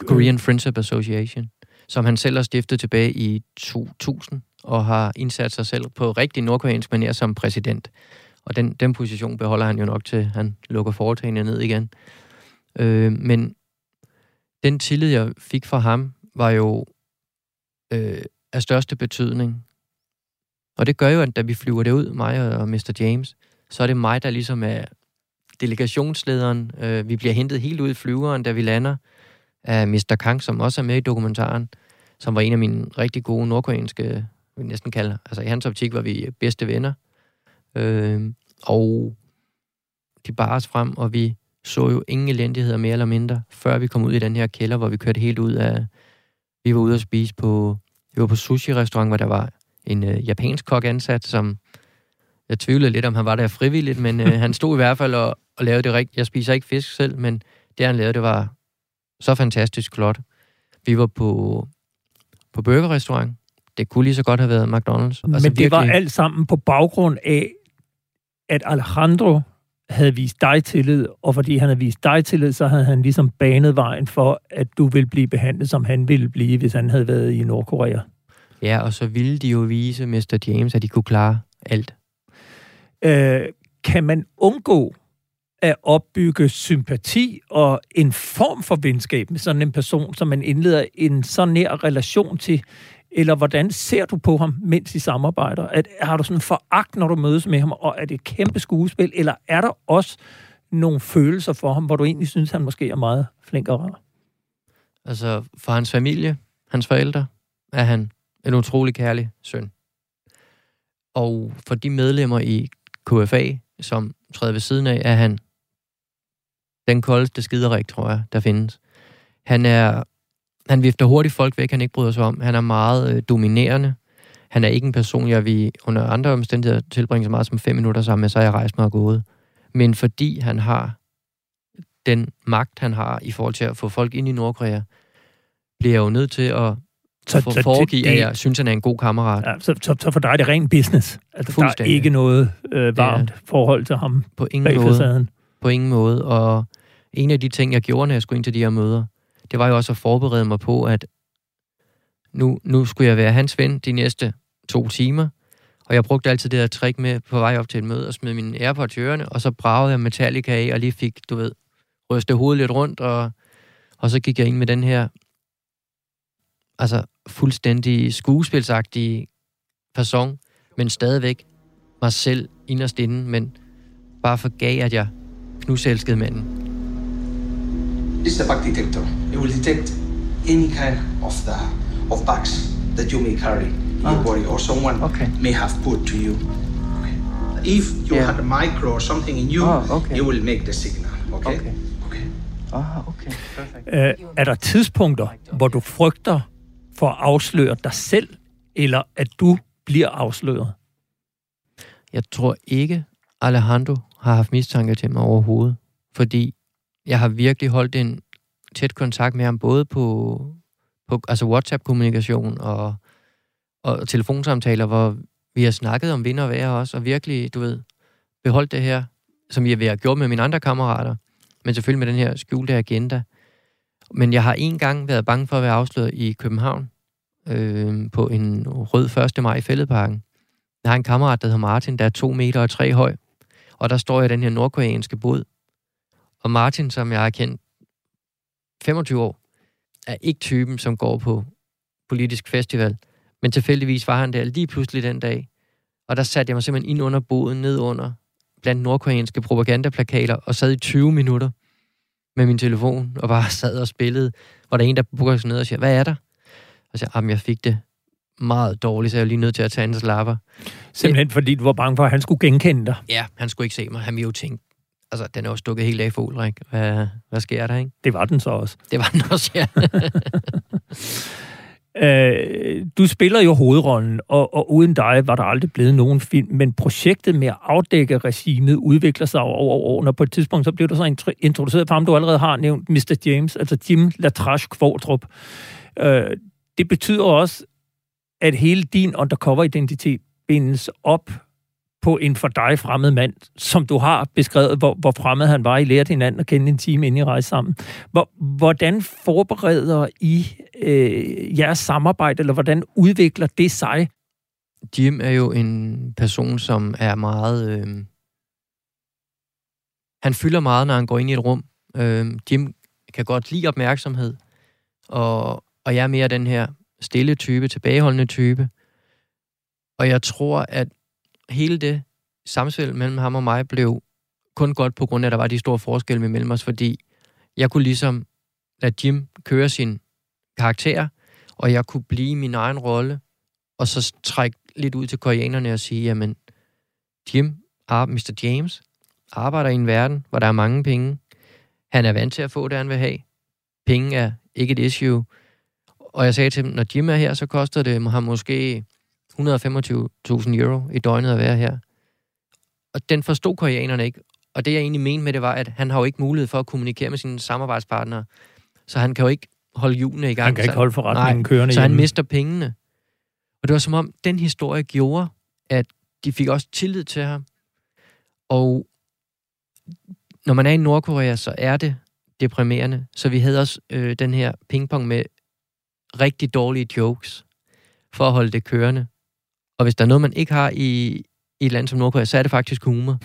Korean Friendship Association, som han selv har stiftet tilbage i 2000 og har indsat sig selv på rigtig nordkoreansk manier som præsident. Og den, den position beholder han jo nok til, han lukker foretagene ned igen. Øh, men den tillid, jeg fik fra ham, var jo øh, af største betydning. Og det gør jo, at da vi flyver det ud, mig og Mr. James, så er det mig, der ligesom er delegationslederen. Øh, vi bliver hentet helt ud i flyveren, da vi lander af Mr. Kang, som også er med i dokumentaren, som var en af mine rigtig gode nordkoreanske vi næsten kalde. Altså i hans optik var vi bedste venner. Øh, og de bar os frem, og vi så jo ingen elendigheder mere eller mindre, før vi kom ud i den her kælder, hvor vi kørte helt ud af... Vi var ude at spise på... Vi var på sushi-restaurant, hvor der var en øh, japansk kok ansat, som... Jeg tvivlede lidt, om han var der frivilligt, men øh, han stod i hvert fald og, og lavede det rigtigt. Jeg spiser ikke fisk selv, men det, han lavede, det var så fantastisk flot. Vi var på, på burgerrestaurant, det kunne lige så godt have været McDonald's. Men altså, det virkelig... var alt sammen på baggrund af, at Alejandro havde vist dig tillid, og fordi han havde vist dig tillid, så havde han ligesom banet vejen for, at du ville blive behandlet, som han ville blive, hvis han havde været i Nordkorea. Ja, og så ville de jo vise Mr. James, at de kunne klare alt. Øh, kan man undgå at opbygge sympati og en form for venskab med sådan en person, som man indleder en så nær relation til, eller hvordan ser du på ham, mens I samarbejder? At, har du sådan foragt, når du mødes med ham, og er det et kæmpe skuespil? Eller er der også nogle følelser for ham, hvor du egentlig synes, han måske er meget flink og rar? Altså, for hans familie, hans forældre, er han en utrolig kærlig søn. Og for de medlemmer i KFA, som træder ved siden af, er han den koldeste skiderik, tror jeg, der findes. Han er han vifter hurtigt folk væk, han ikke bryder sig om. Han er meget øh, dominerende. Han er ikke en person, jeg vil under andre omstændigheder tilbringe så meget som fem minutter sammen med, så jeg rejst mig og gået. Men fordi han har den magt, han har i forhold til at få folk ind i Nordkorea, bliver jeg jo nødt til at så, for, så foregive, det, at jeg synes, han er en god kammerat. Ja, så, så, så for dig er det ren business? Altså, der er ikke noget øh, varmt ja. forhold til ham på ingen måde. Facaden. På ingen måde. Og en af de ting, jeg gjorde, når jeg skulle ind til de her møder, det var jo også at forberede mig på, at nu, nu skulle jeg være hans ven de næste to timer, og jeg brugte altid det her trick med på vej op til et møde og smed mine AirPods i ørerne, og så bragede jeg Metallica af og lige fik, du ved, rystet hovedet lidt rundt, og, og så gik jeg ind med den her altså fuldstændig skuespilsagtige person, men stadigvæk mig selv inderst inde, men bare forgav, at jeg knuselskede manden. This is a bug detector. It will detect any kind of the of bugs that you may carry in your Ah. body or someone Okay. may have put to you. Okay. If you Yeah. had a micro or something in you, Ah, okay. it will make the signal. Okay. Okay. Okay. Ah, okay. Perfect. Øh, er der tidspunkter, hvor du frygter for at afsløre dig selv, eller at du bliver afsløret? Jeg tror ikke, Alejandro har haft mistanke til mig overhovedet. Fordi jeg har virkelig holdt en tæt kontakt med ham, både på, på altså WhatsApp-kommunikation og, og telefonsamtaler, hvor vi har snakket om vinder og vejr også, og virkelig, du ved, beholdt det her, som jeg har gjort med mine andre kammerater, men selvfølgelig med den her skjulte agenda. Men jeg har en gang været bange for at være afsløret i København øh, på en rød 1. maj i Fælledparken. Jeg har en kammerat, der hedder Martin, der er to meter og tre høj, og der står jeg i den her nordkoreanske båd. Og Martin, som jeg har kendt 25 år, er ikke typen, som går på politisk festival. Men tilfældigvis var han der lige pludselig den dag. Og der satte jeg mig simpelthen ind under båden, ned under, blandt nordkoreanske propagandaplakater, og sad i 20 minutter med min telefon, og bare sad og spillede. Hvor der er en, der bukker sig ned og siger, hvad er der? Og så siger jeg, jeg fik det meget dårligt, så jeg er lige nødt til at tage en slapper. Simpelthen fordi du var bange for, at han skulle genkende dig. Ja, han skulle ikke se mig. Han ville jo tænke, altså, den er jo stukket helt af i fugl, ikke? Hvad, hvad sker der, ikke? Det var den så også. Det var den også, ja. Øh, du spiller jo hovedrollen, og, og uden dig var der aldrig blevet nogen film, men projektet med at afdække regimet udvikler sig over årene, og på et tidspunkt så blev du så intro- introduceret for ham, du allerede har nævnt, Mr. James, altså Jim Latrache Kvartrup. Øh, det betyder også, at hele din undercover-identitet bindes op på en for dig fremmed mand, som du har beskrevet, hvor, hvor fremmed han var. I lærte hinanden at kende en time, inden I rejste sammen. Hvor, hvordan forbereder I øh, jeres samarbejde, eller hvordan udvikler det sig? Jim er jo en person, som er meget... Øh... Han fylder meget, når han går ind i et rum. Øh, Jim kan godt lide opmærksomhed, og, og jeg er mere den her stille type, tilbageholdende type. Og jeg tror, at hele det samspil mellem ham og mig blev kun godt på grund af, at der var de store forskelle mellem os, fordi jeg kunne ligesom lade Jim køre sin karakter, og jeg kunne blive min egen rolle, og så trække lidt ud til koreanerne og sige, jamen, Jim, Mr. James, arbejder i en verden, hvor der er mange penge. Han er vant til at få det, han vil have. Penge er ikke et issue. Og jeg sagde til dem, når Jim er her, så koster det ham måske 125.000 euro i døgnet at være her. Og den forstod koreanerne ikke. Og det, jeg egentlig mente med det, var, at han har jo ikke mulighed for at kommunikere med sine samarbejdspartnere. Så han kan jo ikke holde hjulene i gang. Han kan ikke så, holde forretningen nej, kørende Så han hjemme. mister pengene. Og det var som om, den historie gjorde, at de fik også tillid til ham. Og når man er i Nordkorea, så er det deprimerende. Så vi havde også øh, den her pingpong med rigtig dårlige jokes for at holde det kørende. Og hvis der er noget, man ikke har i, i et land som Nordkorea, så er det faktisk humor.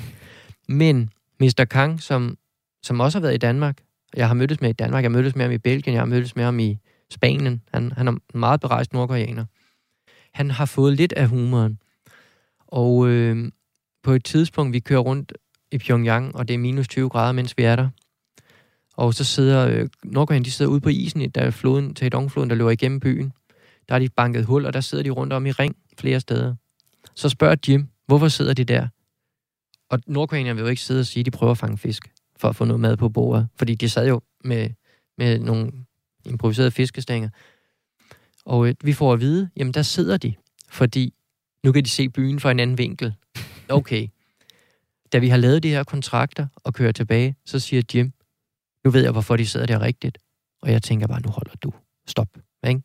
Men Mr. Kang, som, som også har været i Danmark, jeg har mødtes med i Danmark, jeg har mødtes med ham i Belgien, jeg har mødtes med ham i Spanien, han, han er en meget berejst nordkoreaner. Han har fået lidt af humoren. Og øh, på et tidspunkt, vi kører rundt i Pyongyang, og det er minus 20 grader, mens vi er der. Og så sidder øh, Nordkorean, de sidder ude på isen, der er floden, Taedongfloden, der løber igennem byen. Der har de banket hul, og der sidder de rundt om i ring flere steder. Så spørger Jim, hvorfor sidder de der? Og nordkoreanerne vil jo ikke sidde og sige, at de prøver at fange fisk for at få noget mad på bordet. Fordi de sad jo med, med nogle improviserede fiskestænger. Og øh, vi får at vide, jamen der sidder de, fordi nu kan de se byen fra en anden vinkel. Okay. Da vi har lavet de her kontrakter og kører tilbage, så siger Jim, nu ved jeg, hvorfor de sidder der rigtigt. Og jeg tænker bare, nu holder du. Stop. Ikke?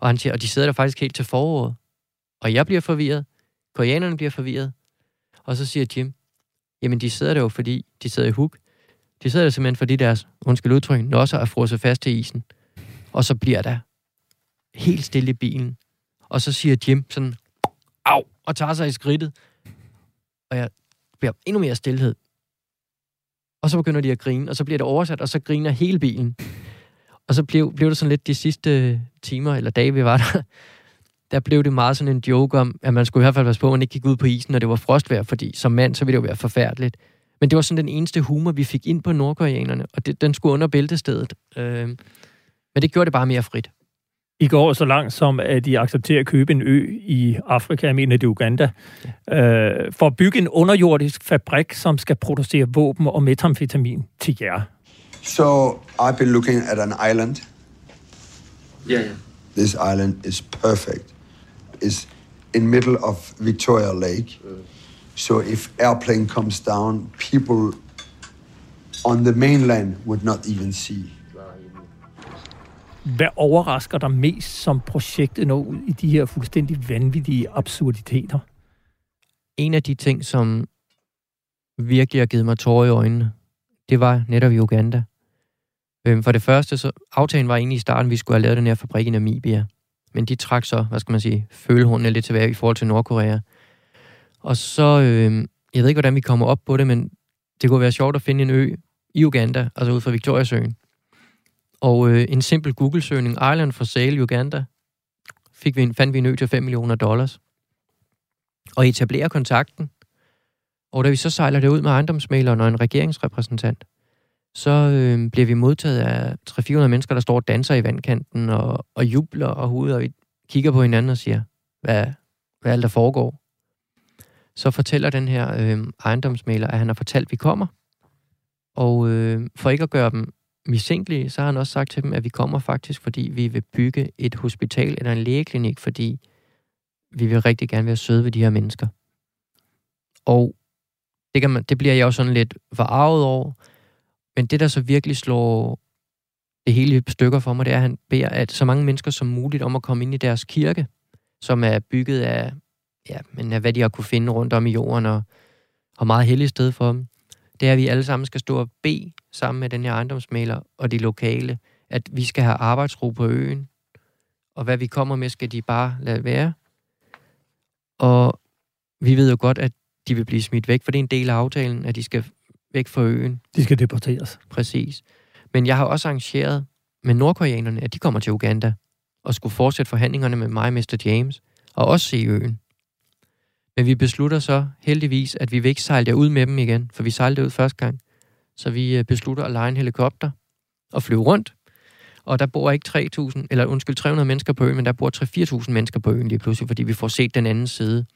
Og, han siger, og de sidder der faktisk helt til foråret. Og jeg bliver forvirret. Koreanerne bliver forvirret. Og så siger Jim, jamen de sidder der jo, fordi de sidder i hook. De sidder der simpelthen, fordi deres, undskyld udtryk, nosser er frosset fast til isen. Og så bliver der helt stille i bilen. Og så siger Jim sådan, au, og tager sig i skridtet. Og jeg bliver endnu mere stillhed. Og så begynder de at grine, og så bliver det oversat, og så griner hele bilen. Og så blev, blev det sådan lidt de sidste øh, timer, eller dage, vi var der, der blev det meget sådan en joke om, at man skulle i hvert fald passe på, at man ikke gik ud på isen, når det var frostvejr, fordi som mand, så ville det jo være forfærdeligt. Men det var sådan den eneste humor, vi fik ind på nordkoreanerne, og det, den skulle under bæltestedet. Øh, men det gjorde det bare mere frit. I går så langt som, at de accepterer at købe en ø i Afrika, jeg mener det er Uganda, ja. øh, for at bygge en underjordisk fabrik, som skal producere våben og metamfetamin til jer. So I've been looking at an island. Yeah, yeah. This island is perfect. It's in middle of Victoria Lake. So if airplane comes down, people on the mainland would not even see. Hvad overrasker dig mest, som projektet når ud i de her fuldstændig vanvittige absurditeter? En af de ting, som virkelig har givet mig tårer i øjnene, det var netop i Uganda. Øhm, for det første, så aftalen var egentlig i starten, at vi skulle have lavet den her fabrik i Namibia. Men de trak så, hvad skal man sige, følehornene lidt tilbage i forhold til Nordkorea. Og så, øh, jeg ved ikke, hvordan vi kommer op på det, men det kunne være sjovt at finde en ø i Uganda, altså ud fra Victoriasøen. Og øh, en simpel Google-søgning, Island for Sale Uganda, fik vi en, fandt vi en ø til 5 millioner dollars. Og etablerer kontakten. Og da vi så sejler det ud med ejendomsmaleren og en regeringsrepræsentant, så øh, bliver vi modtaget af 300-400 mennesker, der står og danser i vandkanten og, og jubler og hovedet, og vi kigger på hinanden og siger, hvad, hvad alt der foregår. Så fortæller den her øh, ejendomsmaler, at han har fortalt, at vi kommer. Og øh, for ikke at gøre dem mistænkelige, så har han også sagt til dem, at vi kommer faktisk, fordi vi vil bygge et hospital eller en lægeklinik, fordi vi vil rigtig gerne være søde ved de her mennesker. Og det, kan man, det bliver jeg jo sådan lidt forarvet over, men det, der så virkelig slår det hele stykker for mig, det er, at han beder at så mange mennesker som muligt om at komme ind i deres kirke, som er bygget af, ja, men af hvad de har kunne finde rundt om i jorden, og, har meget heldigt sted for dem. Det er, at vi alle sammen skal stå og bede sammen med den her ejendomsmaler og de lokale, at vi skal have arbejdsro på øen, og hvad vi kommer med, skal de bare lade være. Og vi ved jo godt, at de vil blive smidt væk, for det er en del af aftalen, at de skal væk fra øen. De skal deporteres. Præcis. Men jeg har også arrangeret med nordkoreanerne, at de kommer til Uganda og skulle fortsætte forhandlingerne med mig og Mr. James, og også se øen. Men vi beslutter så heldigvis, at vi vil ikke sejle ud med dem igen, for vi sejlede ud første gang. Så vi øh, beslutter at lege en helikopter og flyve rundt. Og der bor ikke 3.000, eller undskyld, 300 mennesker på øen, men der bor 3-4.000 mennesker på øen lige pludselig, fordi vi får set den anden side.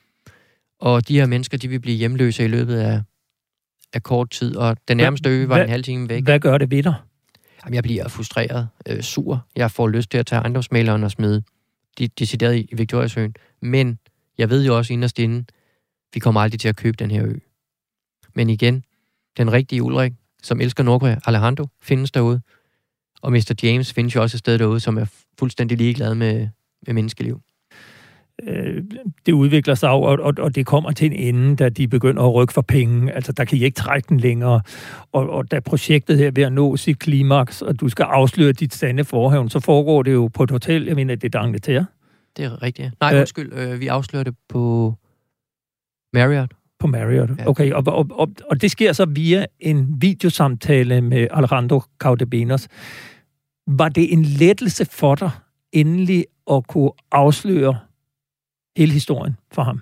Og de her mennesker, de vil blive hjemløse i løbet af, af kort tid, og den nærmeste ø var en halv time væk. Hvad gør det ved dig? Jamen, jeg bliver frustreret, øh, sur. Jeg får lyst til at tage ejendomsmaleren og smide de decideret i Victoriasøen. Men jeg ved jo også inderst inde, vi kommer aldrig til at købe den her ø. Men igen, den rigtige Ulrik, som elsker Nordkorea, Alejandro, findes derude. Og Mr. James findes jo også et sted derude, som er fuldstændig ligeglad med, med menneskeliv. Øh, det udvikler sig, og, og, og det kommer til en ende, da de begynder at rykke for penge. Altså, der kan I ikke trække den længere. Og, og da projektet her er ved at nå sit klimaks, og du skal afsløre dit sande forhævn, så foregår det jo på et hotel. Jeg mener, det er D'Angleterre. Det er rigtigt. Nej, øh, undskyld. Øh, vi afslører det på Marriott. På Marriott, Ja. okay. Og, og, og, og det sker så via en videosamtale med Alejandro Caudebenos. Var det en lettelse for dig endelig at kunne afsløre hele historien for ham?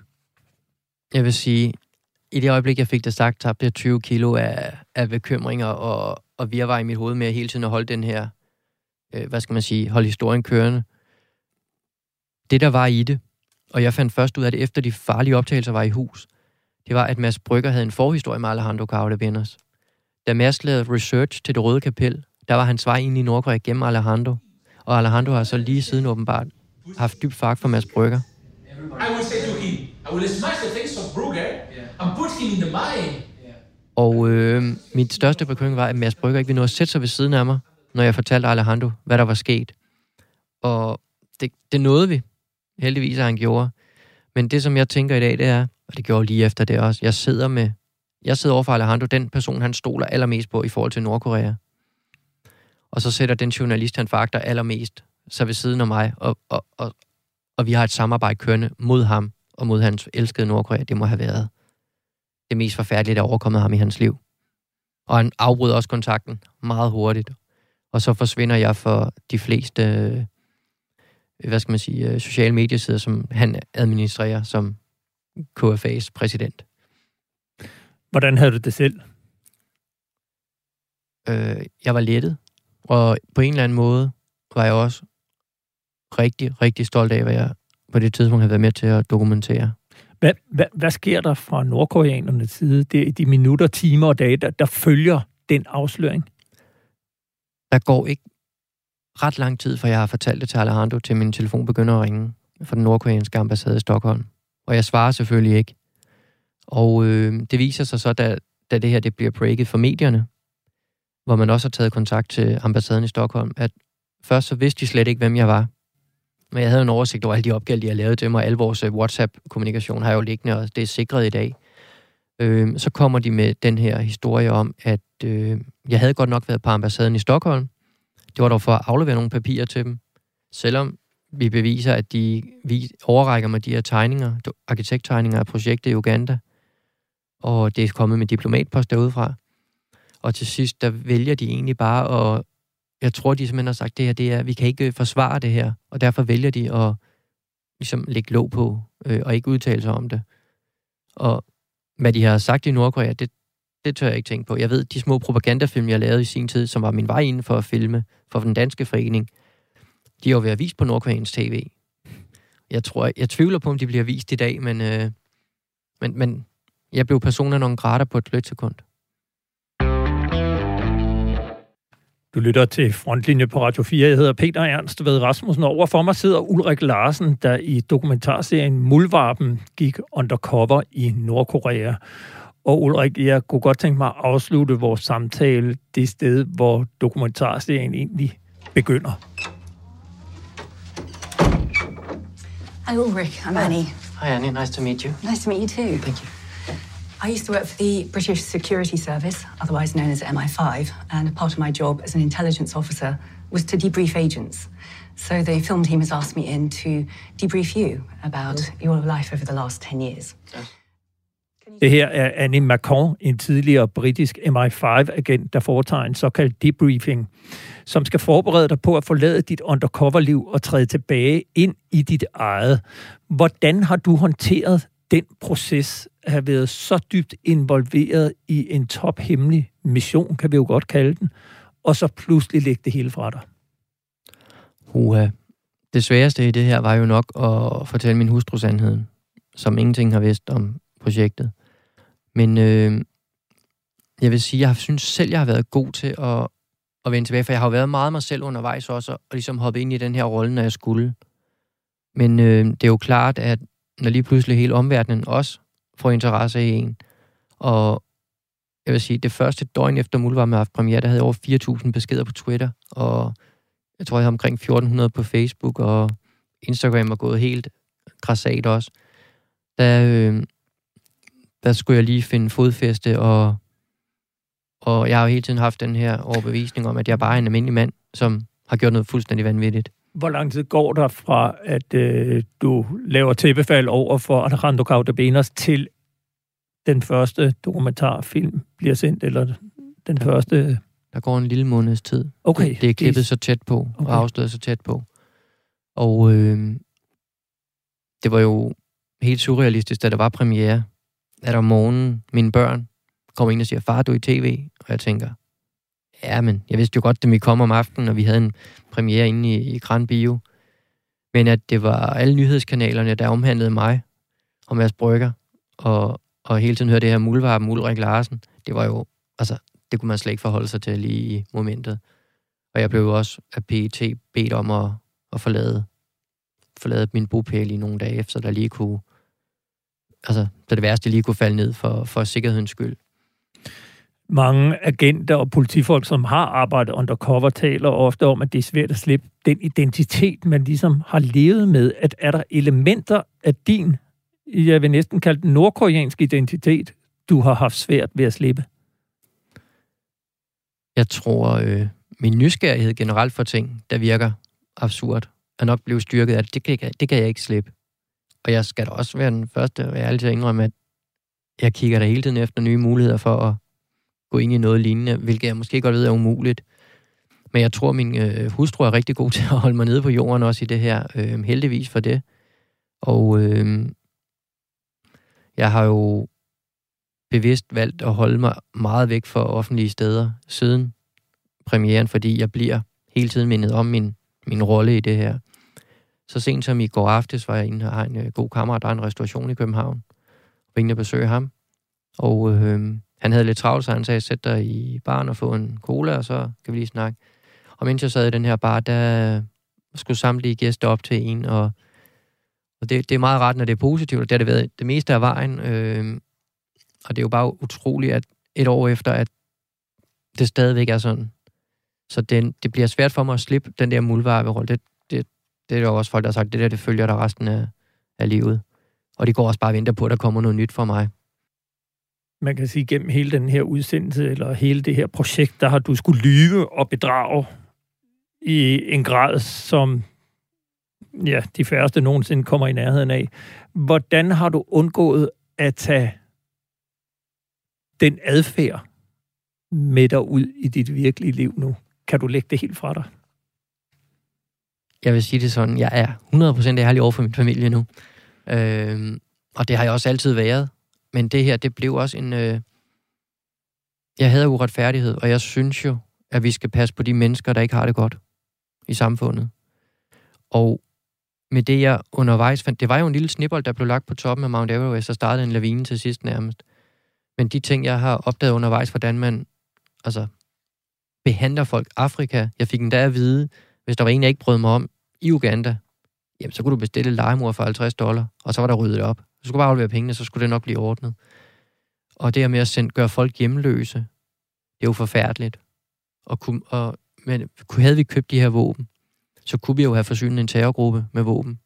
Jeg vil sige, i det øjeblik, jeg fik det sagt, tabte jeg 20 kilo af, af bekymringer og, og virvar i mit hoved med at hele tiden at holde den her, øh, hvad skal man sige, holde historien kørende. Det, der var i det, og jeg fandt først ud af det, efter de farlige optagelser var i hus, det var, at Mads Brygger havde en forhistorie med Alejandro Caudebenos. Da Mads lavede research til det røde kapel, der var hans vej ind i Nordkorea gennem Alejandro. Og Alejandro har så lige siden åbenbart haft dyb fag for Mads Brygger. Og øh, mit største bekymring var, at Mads Brygger ikke ville nå at sætte sig ved siden af mig, når jeg fortalte Alejandro, hvad der var sket. Og det, det nåede vi. Heldigvis, at han gjorde. Men det, som jeg tænker i dag, det er, og det gjorde lige efter det også, jeg sidder med, jeg sidder over for Alejandro, den person, han stoler allermest på i forhold til Nordkorea. Og så sætter den journalist, han fakter allermest, sig ved siden af mig, og, og, og, og vi har et samarbejde kørende mod ham og mod hans elskede Nordkorea. Det må have været det mest forfærdelige, der er overkommet ham i hans liv. Og han afbryder også kontakten meget hurtigt. Og så forsvinder jeg for de fleste, øh, hvad skal man sige, øh, sociale mediesider, som han administrerer som KFA's præsident. Hvordan havde du det selv? øh, jeg var lettet, og på en eller anden måde var jeg også rigtig, rigtig stolt af, hvad jeg på det tidspunkt havde været med til at dokumentere. Hvad, hvad, hvad sker der fra nordkoreanernes side? Det er de minutter, timer og dage, der, der følger den afsløring? Der går ikke ret lang tid, for jeg har fortalt det til Alejandro, til min telefon begynder at ringe fra den nordkoreanske ambassade i Stockholm. Og jeg svarer selvfølgelig ikke. Og øh, det viser sig så, da, da det her det bliver breaket for medierne, hvor man også har taget kontakt til ambassaden i Stockholm, at først så vidste de slet ikke, hvem jeg var. Men jeg havde en oversigt over alle de opgaver, de har lavet til mig, og al vores øh, WhatsApp-kommunikation har jeg jo liggende, og det er sikret i dag. Øh, så kommer de med den her historie om, at øh, jeg havde godt nok været på ambassaden i Stockholm. Det var dog for at aflevere nogle papirer til dem. Selvom vi beviser, at de vi overrækker mig de her tegninger, arkitekttegninger af projektet i Uganda, og det er kommet med diplomatpost derudefra. Og til sidst, der vælger de egentlig bare at... Jeg tror, de simpelthen har sagt, det her, det er, vi kan ikke øh, forsvare det her, og derfor vælger de at ligesom lægge låg på, øh, og ikke udtale sig om det. Og hvad de har sagt i Nordkorea, det, det tør jeg ikke tænke på. Jeg ved, de små propagandafilm, jeg lavede i sin tid, som var min vej inden for at filme for den danske forening, de har jo været vist på Nordkoreans tv. Jeg tror, jeg tvivler på, om de bliver vist i dag, men, øh, men, men jeg blev personer nogle grader på et sekund. Du lytter til Frontlinje på Radio 4. Jeg hedder Peter Ernst ved Rasmussen. Over for mig sidder Ulrik Larsen, der i dokumentarserien Muldvarpen gik undercover i Nordkorea. Og Ulrik, jeg kunne godt tænke mig at afslutte vores samtale det sted, hvor dokumentarserien egentlig begynder. Hi, Ulrich. I'm Annie. Hi, Annie. Nice to meet you. Nice to meet you too. Thank you. I used to work for the British Security Service, otherwise known as MI5, and part of my job as an intelligence officer was to debrief agents. So the film team has asked me in to debrief you about your life over the last 10 years. Det her er Annie Macron, en tidligere britisk MI5-agent, der foretager en såkaldt debriefing, som skal forberede dig på at forlade dit undercover-liv og træde tilbage ind i dit eget. Hvordan har du håndteret den proces har have været så dybt involveret i en tophemmelig mission, kan vi jo godt kalde den, og så pludselig lægge det hele fra dig? Uha. Det sværeste i det her var jo nok at fortælle min hustru sandheden, som ingenting har vidst om projektet. Men øh, jeg vil sige, jeg synes selv, jeg har været god til at, at vende tilbage, for jeg har jo været meget mig selv undervejs også, og ligesom hoppe ind i den her rolle, når jeg skulle. Men øh, det er jo klart, at når lige pludselig hele omverdenen også får interesse i en, og jeg vil sige, det første døgn efter Mulvarm har haft premiere, der havde jeg over 4.000 beskeder på Twitter, og jeg tror, jeg havde omkring 1.400 på Facebook, og Instagram var gået helt græsat også. Der, øh, der skulle jeg lige finde fodfæste, og, og jeg har jo hele tiden haft den her overbevisning om, at jeg bare er en almindelig mand, som har gjort noget fuldstændig vanvittigt. Hvor lang tid går der fra, at øh, du laver tæppefald over for Alejandro Caudebenas til den første dokumentarfilm bliver sendt, eller den ja. første... Der går en lille måneds tid. Okay. Det, det er klippet det... så tæt på, okay. og afsløret så tæt på. Og øh, det var jo helt surrealistisk, da der var premiere, at om morgenen mine børn kommer ind og siger, far, du er i tv? Og jeg tænker, ja, men jeg vidste jo godt, at vi kom om aftenen, og vi havde en premiere inde i, i Grand Bio. Men at det var alle nyhedskanalerne, der omhandlede mig og Mads Brygger, og, og hele tiden hørte det her muldvarp, Ulrik Larsen, det var jo, altså, det kunne man slet ikke forholde sig til lige i momentet. Og jeg blev jo også af PET bedt om at, at forlade, forlade min bopæl i nogle dage, så der lige kunne, altså, så det værste lige kunne falde ned for, for sikkerhedens skyld. Mange agenter og politifolk, som har arbejdet undercover, taler ofte om, at det er svært at slippe den identitet, man ligesom har levet med. At er der elementer af din, jeg vil næsten kalde den nordkoreanske identitet, du har haft svært ved at slippe? Jeg tror, øh, min nysgerrighed generelt for ting, der virker absurd, er nok blevet styrket af det. Det kan, det kan jeg ikke slippe. Og jeg skal da også være den første, og jeg altid indrømme, at jeg kigger der hele tiden efter nye muligheder for at gå ind i noget lignende, hvilket jeg måske godt ved er umuligt. Men jeg tror, min øh, hustru er rigtig god til at holde mig nede på jorden også i det her. Øh, heldigvis for det. Og øh, jeg har jo bevidst valgt at holde mig meget væk fra offentlige steder siden premieren, fordi jeg bliver hele tiden mindet om min, min rolle i det her. Så sent som i går aftes var jeg inde og har en øh, god kammerat, der er en restauration i København. Og inde og besøge ham. Og øh, han havde lidt travlt, så han sagde, sæt dig i baren og få en cola, og så kan vi lige snakke. Og mens jeg sad i den her bar, der skulle samtlige gæster op til en, og, og det, det er meget rart, når det er positivt, og det har det været det meste af vejen. Øh, og det er jo bare utroligt, at et år efter, at det stadigvæk er sådan. Så den, det bliver svært for mig at slippe den der muldvarperolle. Det, det, det er jo også folk, der har sagt, det der, det følger der resten af, af livet. Og de går også bare og venter på, at der kommer noget nyt for mig. Man kan sige, gennem hele den her udsendelse, eller hele det her projekt, der har du skulle lyve og bedrage i en grad, som ja, de færreste nogensinde kommer i nærheden af. Hvordan har du undgået at tage den adfærd med dig ud i dit virkelige liv nu? Kan du lægge det helt fra dig? Jeg vil sige det sådan, jeg er 100% ærlig over for min familie nu. Øh, og det har jeg også altid været. Men det her, det blev også en... Øh... Jeg havde uretfærdighed, og jeg synes jo, at vi skal passe på de mennesker, der ikke har det godt i samfundet. Og med det, jeg undervejs fandt... Det var jo en lille snibbold, der blev lagt på toppen af Mount Everest, og startede en lavine til sidst nærmest. Men de ting, jeg har opdaget undervejs, hvordan man altså, behandler folk. Afrika, jeg fik endda at vide, hvis der var en, jeg ikke brød mig om, i Uganda, jamen så kunne du bestille legemor for 50 dollar, og så var der ryddet op. Du skulle bare aflevere pengene, så skulle det nok blive ordnet. Og det her med at sende, gøre folk hjemløse, det er jo forfærdeligt. Og, kunne, og, men havde vi købt de her våben, så kunne vi jo have forsynet en terrorgruppe med våben.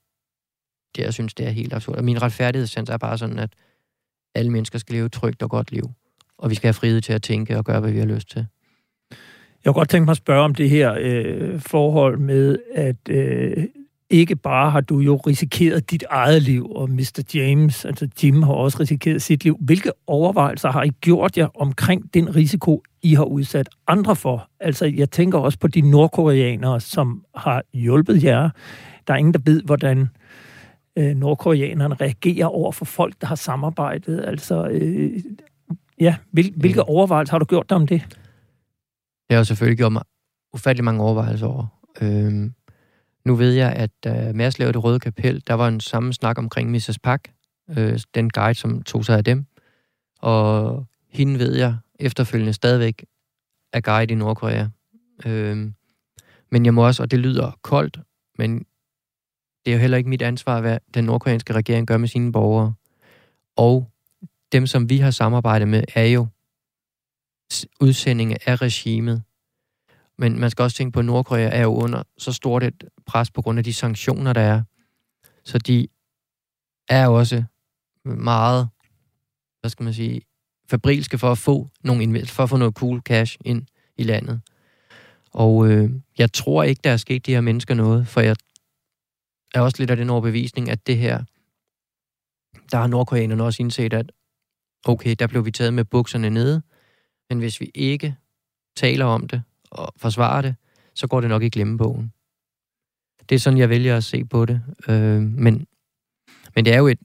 Det, jeg synes, det er helt absurd. Og min retfærdighedssans er bare sådan, at alle mennesker skal leve et trygt og godt liv. Og vi skal have frihed til at tænke og gøre, hvad vi har lyst til. Jeg kunne godt tænke mig at spørge om det her øh, forhold med, at øh, ikke bare har du jo risikeret dit eget liv, og Mr. James, altså Jim, har også risikeret sit liv. Hvilke overvejelser har I gjort jer omkring den risiko, I har udsat andre for? Altså, jeg tænker også på de nordkoreanere, som har hjulpet jer. Der er ingen, der ved, hvordan øh, nordkoreanerne reagerer over for folk, der har samarbejdet. Altså, øh, ja, hvil, hvilke overvejelser har du gjort dig om det? Jeg har selvfølgelig gjort mig ufattelig mange overvejelser over. Øhm, nu ved jeg, at øh, da Mads lavede det røde kapel, der var en samme snak omkring Mrs. Park, øh, den guide, som tog sig af dem. Og hende ved jeg efterfølgende stadigvæk er guide i Nordkorea. Øhm, men jeg må også, og det lyder koldt, men det er jo heller ikke mit ansvar, hvad den nordkoreanske regering gør med sine borgere. Og dem, som vi har samarbejdet med, er jo udsendinge af regimet. Men man skal også tænke på, at Nordkorea er jo under så stort et pres på grund af de sanktioner, der er. Så de er også meget, hvad skal man sige, fabrilske for at få, nogle, for at få noget cool cash ind i landet. Og øh, jeg tror ikke, der er sket de her mennesker noget, for jeg er også lidt af den overbevisning, at det her, der har nordkoreanerne også indset, at okay, der blev vi taget med bukserne nede, men hvis vi ikke taler om det og forsvarer det, så går det nok i glemmebogen. Det er sådan, jeg vælger at se på det. Øh, men, men det er jo et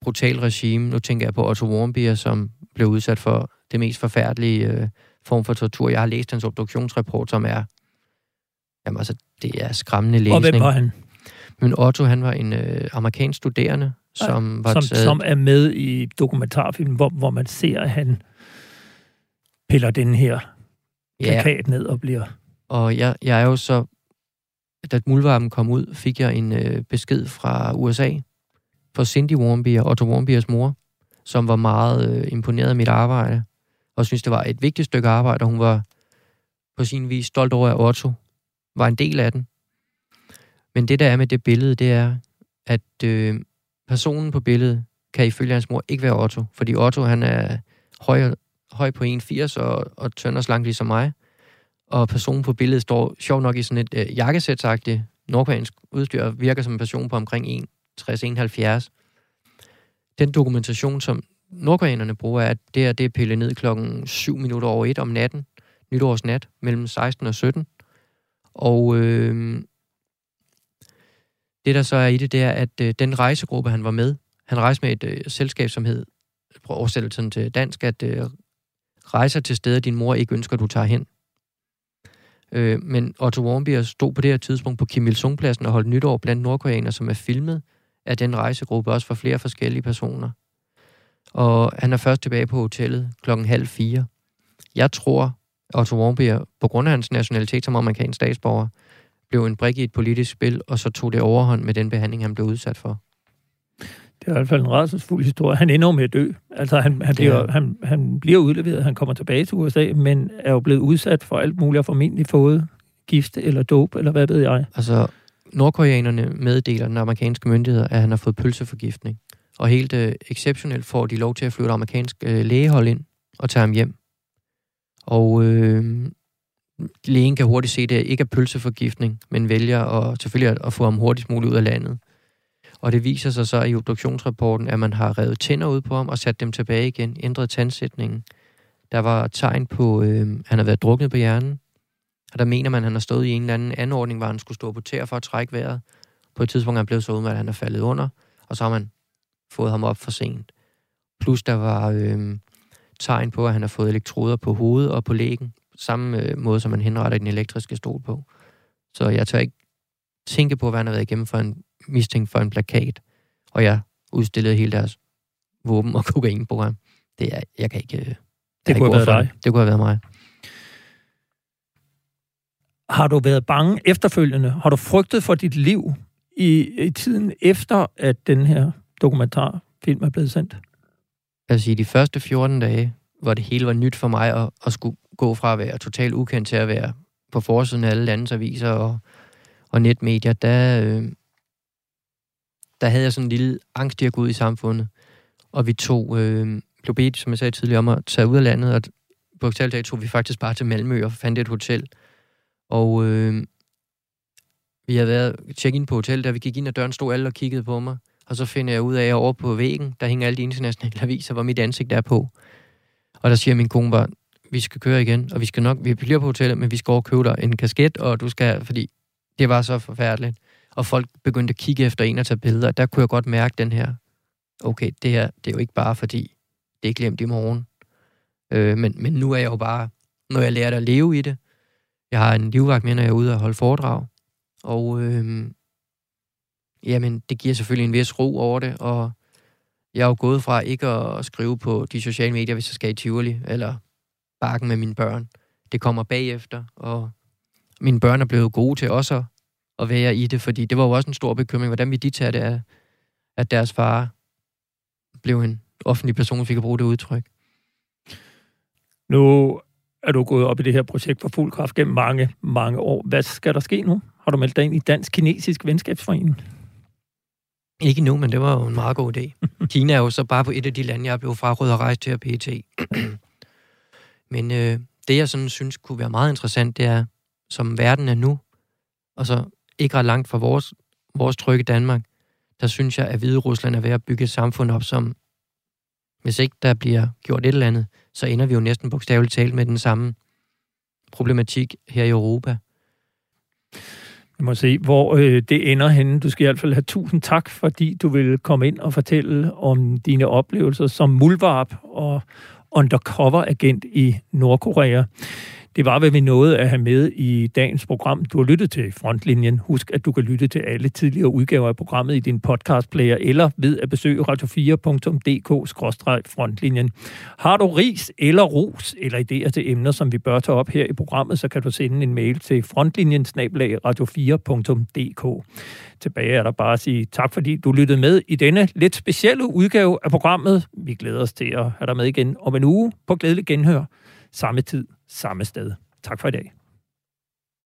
brutalt regime. Nu tænker jeg på Otto Warmbier, som blev udsat for det mest forfærdelige øh, form for tortur. Jeg har læst hans obduktionsrapport, som er jamen altså, det er skræmmende læsning. Og hvem var han? Men Otto, han var en øh, amerikansk studerende, som ja, var som, taget... som er med i dokumentarfilmen, hvor, hvor man ser, at han piller den her plakat ja. ned og bliver... Og jeg, jeg er jo så... Da muldvarpen kom ud, fik jeg en øh, besked fra USA for Cindy Warmbier, Otto Warmbiers mor, som var meget øh, imponeret af mit arbejde, og synes det var et vigtigt stykke arbejde, og hun var på sin vis stolt over, at Otto var en del af den. Men det, der er med det billede, det er, at øh, personen på billedet kan ifølge hans mor ikke være Otto, fordi Otto, han er høj, høj på 1,80 og, og tynd og slank ligesom mig. Og personen på billedet står sjov nok i sådan et øh, jakkesætsagtigt nordkoreansk udstyr og virker som en person på omkring 1,60-1,70. Den dokumentation, som nordkoreanerne bruger, er, at det er, det er pillet ned klokken 7 minutter over 1 om natten, nytårsnat, mellem 16 og 17. Og øh, det, der så er i det, det er, at øh, den rejsegruppe, han var med, han rejste med et øh, selskab, som hed, prøv oversættelsen til dansk, at øh, rejser til steder, din mor ikke ønsker, du tager hen. Øh, men Otto Warmbier stod på det her tidspunkt på Kim Il-sung-pladsen og holdt nytår blandt nordkoreanere, som er filmet af den rejsegruppe, også for flere forskellige personer. Og han er først tilbage på hotellet klokken halv fire. Jeg tror, Otto Warmbier, på grund af hans nationalitet som amerikansk statsborger, blev en brik i et politisk spil, og så tog det overhånd med den behandling, han blev udsat for. Det er i hvert fald en rædselsfuld historie. Han ender med at dø. Altså, han, han, bliver, ja. han, han bliver udleveret, han kommer tilbage til USA, men er jo blevet udsat for alt muligt, og formentlig fået gift eller dope, eller hvad ved jeg. Altså, nordkoreanerne meddeler den amerikanske myndigheder, at han har fået pølseforgiftning. Og helt øh, exceptionelt får de lov til at flyve et amerikansk øh, lægehold ind og tage ham hjem. Og øh, lægen kan hurtigt se, at det ikke er pølseforgiftning, men vælger at, selvfølgelig at, at få ham hurtigst muligt ud af landet. Og det viser sig så i obduktionsrapporten, at man har revet tænder ud på ham og sat dem tilbage igen, ændret tandsætningen. Der var tegn på, øh, han har været druknet på hjernen, og der mener man, at han har stået i en eller anden anordning, hvor han skulle stå på tæer for at trække vejret. På et tidspunkt er han blevet så udmattet, at han er faldet under, og så har man fået ham op for sent. Plus der var øh, tegn på, at han har fået elektroder på hovedet og på lægen, samme øh, måde, som man henretter den elektriske stol på. Så jeg tør ikke tænke på, hvad han har været igennem for en mistænkt for en plakat, og jeg udstillede hele deres våben og kokain på ham. Det er, jeg kan ikke... Det, det kunne have været dig. Det kunne have været mig. Har du været bange efterfølgende? Har du frygtet for dit liv i, i tiden efter, at den her dokumentarfilm er blevet sendt? Altså i de første 14 dage, hvor det hele var nyt for mig at, at skulle gå fra at være totalt ukendt til at være på forsiden af alle landets aviser og, og netmedier, der, øh, der havde jeg sådan en lille angst der ud i samfundet. Og vi tog, øh, blev bedt, som jeg sagde tidligere, om at tage ud af landet, og på dag tog vi faktisk bare til Malmø og fandt et hotel. Og øh, vi havde været tjekket ind på hotel, da vi gik ind ad døren, stod alle og kiggede på mig. Og så finder jeg ud af, at over på væggen, der hænger alle de internationale aviser, hvor mit ansigt er på. Og der siger min kone bare, vi skal køre igen, og vi skal nok, vi bliver på hotellet, men vi skal over købe dig en kasket, og du skal, fordi det var så forfærdeligt. Og folk begyndte at kigge efter en og tage billeder, der kunne jeg godt mærke den her, okay, det her, det er jo ikke bare fordi, det er glemt i morgen. Øh, men, men nu er jeg jo bare, når jeg lærer at leve i det. Jeg har en livvagt med, når jeg er ude og holde foredrag. Og øh, jamen, det giver selvfølgelig en vis ro over det, og jeg er jo gået fra ikke at skrive på de sociale medier, hvis jeg skal i Tivoli, eller bakken med mine børn. Det kommer bagefter, og mine børn er blevet gode til også at være i det, fordi det var jo også en stor bekymring, hvordan vi de tage det af, at deres far blev en offentlig person, fik at bruge det udtryk. Nu er du gået op i det her projekt for fuld kraft gennem mange, mange år. Hvad skal der ske nu? Har du meldt dig ind i Dansk-Kinesisk Venskabsforening? Ikke nu, men det var jo en meget god idé. Kina er jo så bare på et af de lande, jeg blev frarådet at rejse til at PT. men øh, det, jeg sådan synes kunne være meget interessant, det er, som verden er nu, og så ikke ret langt fra vores, vores trygge Danmark, der synes jeg, at Hvide Rusland er ved at bygge et samfund op, som hvis ikke der bliver gjort et eller andet, så ender vi jo næsten bogstaveligt talt med den samme problematik her i Europa. Vi må se, hvor øh, det ender henne. Du skal i hvert fald have tusind tak, fordi du vil komme ind og fortælle om dine oplevelser som mulvarp og undercover-agent i Nordkorea. Det var, hvad vi nåede at have med i dagens program. Du har lyttet til Frontlinjen. Husk, at du kan lytte til alle tidligere udgaver af programmet i din podcastplayer eller ved at besøge radio4.dk-frontlinjen. Har du ris eller ros eller idéer til emner, som vi bør tage op her i programmet, så kan du sende en mail til frontlinjen radio4.dk. Tilbage er der bare at sige tak, fordi du lyttede med i denne lidt specielle udgave af programmet. Vi glæder os til at have dig med igen om en uge på glædelig genhør. Samme tid, samme sted. Tak for i dag.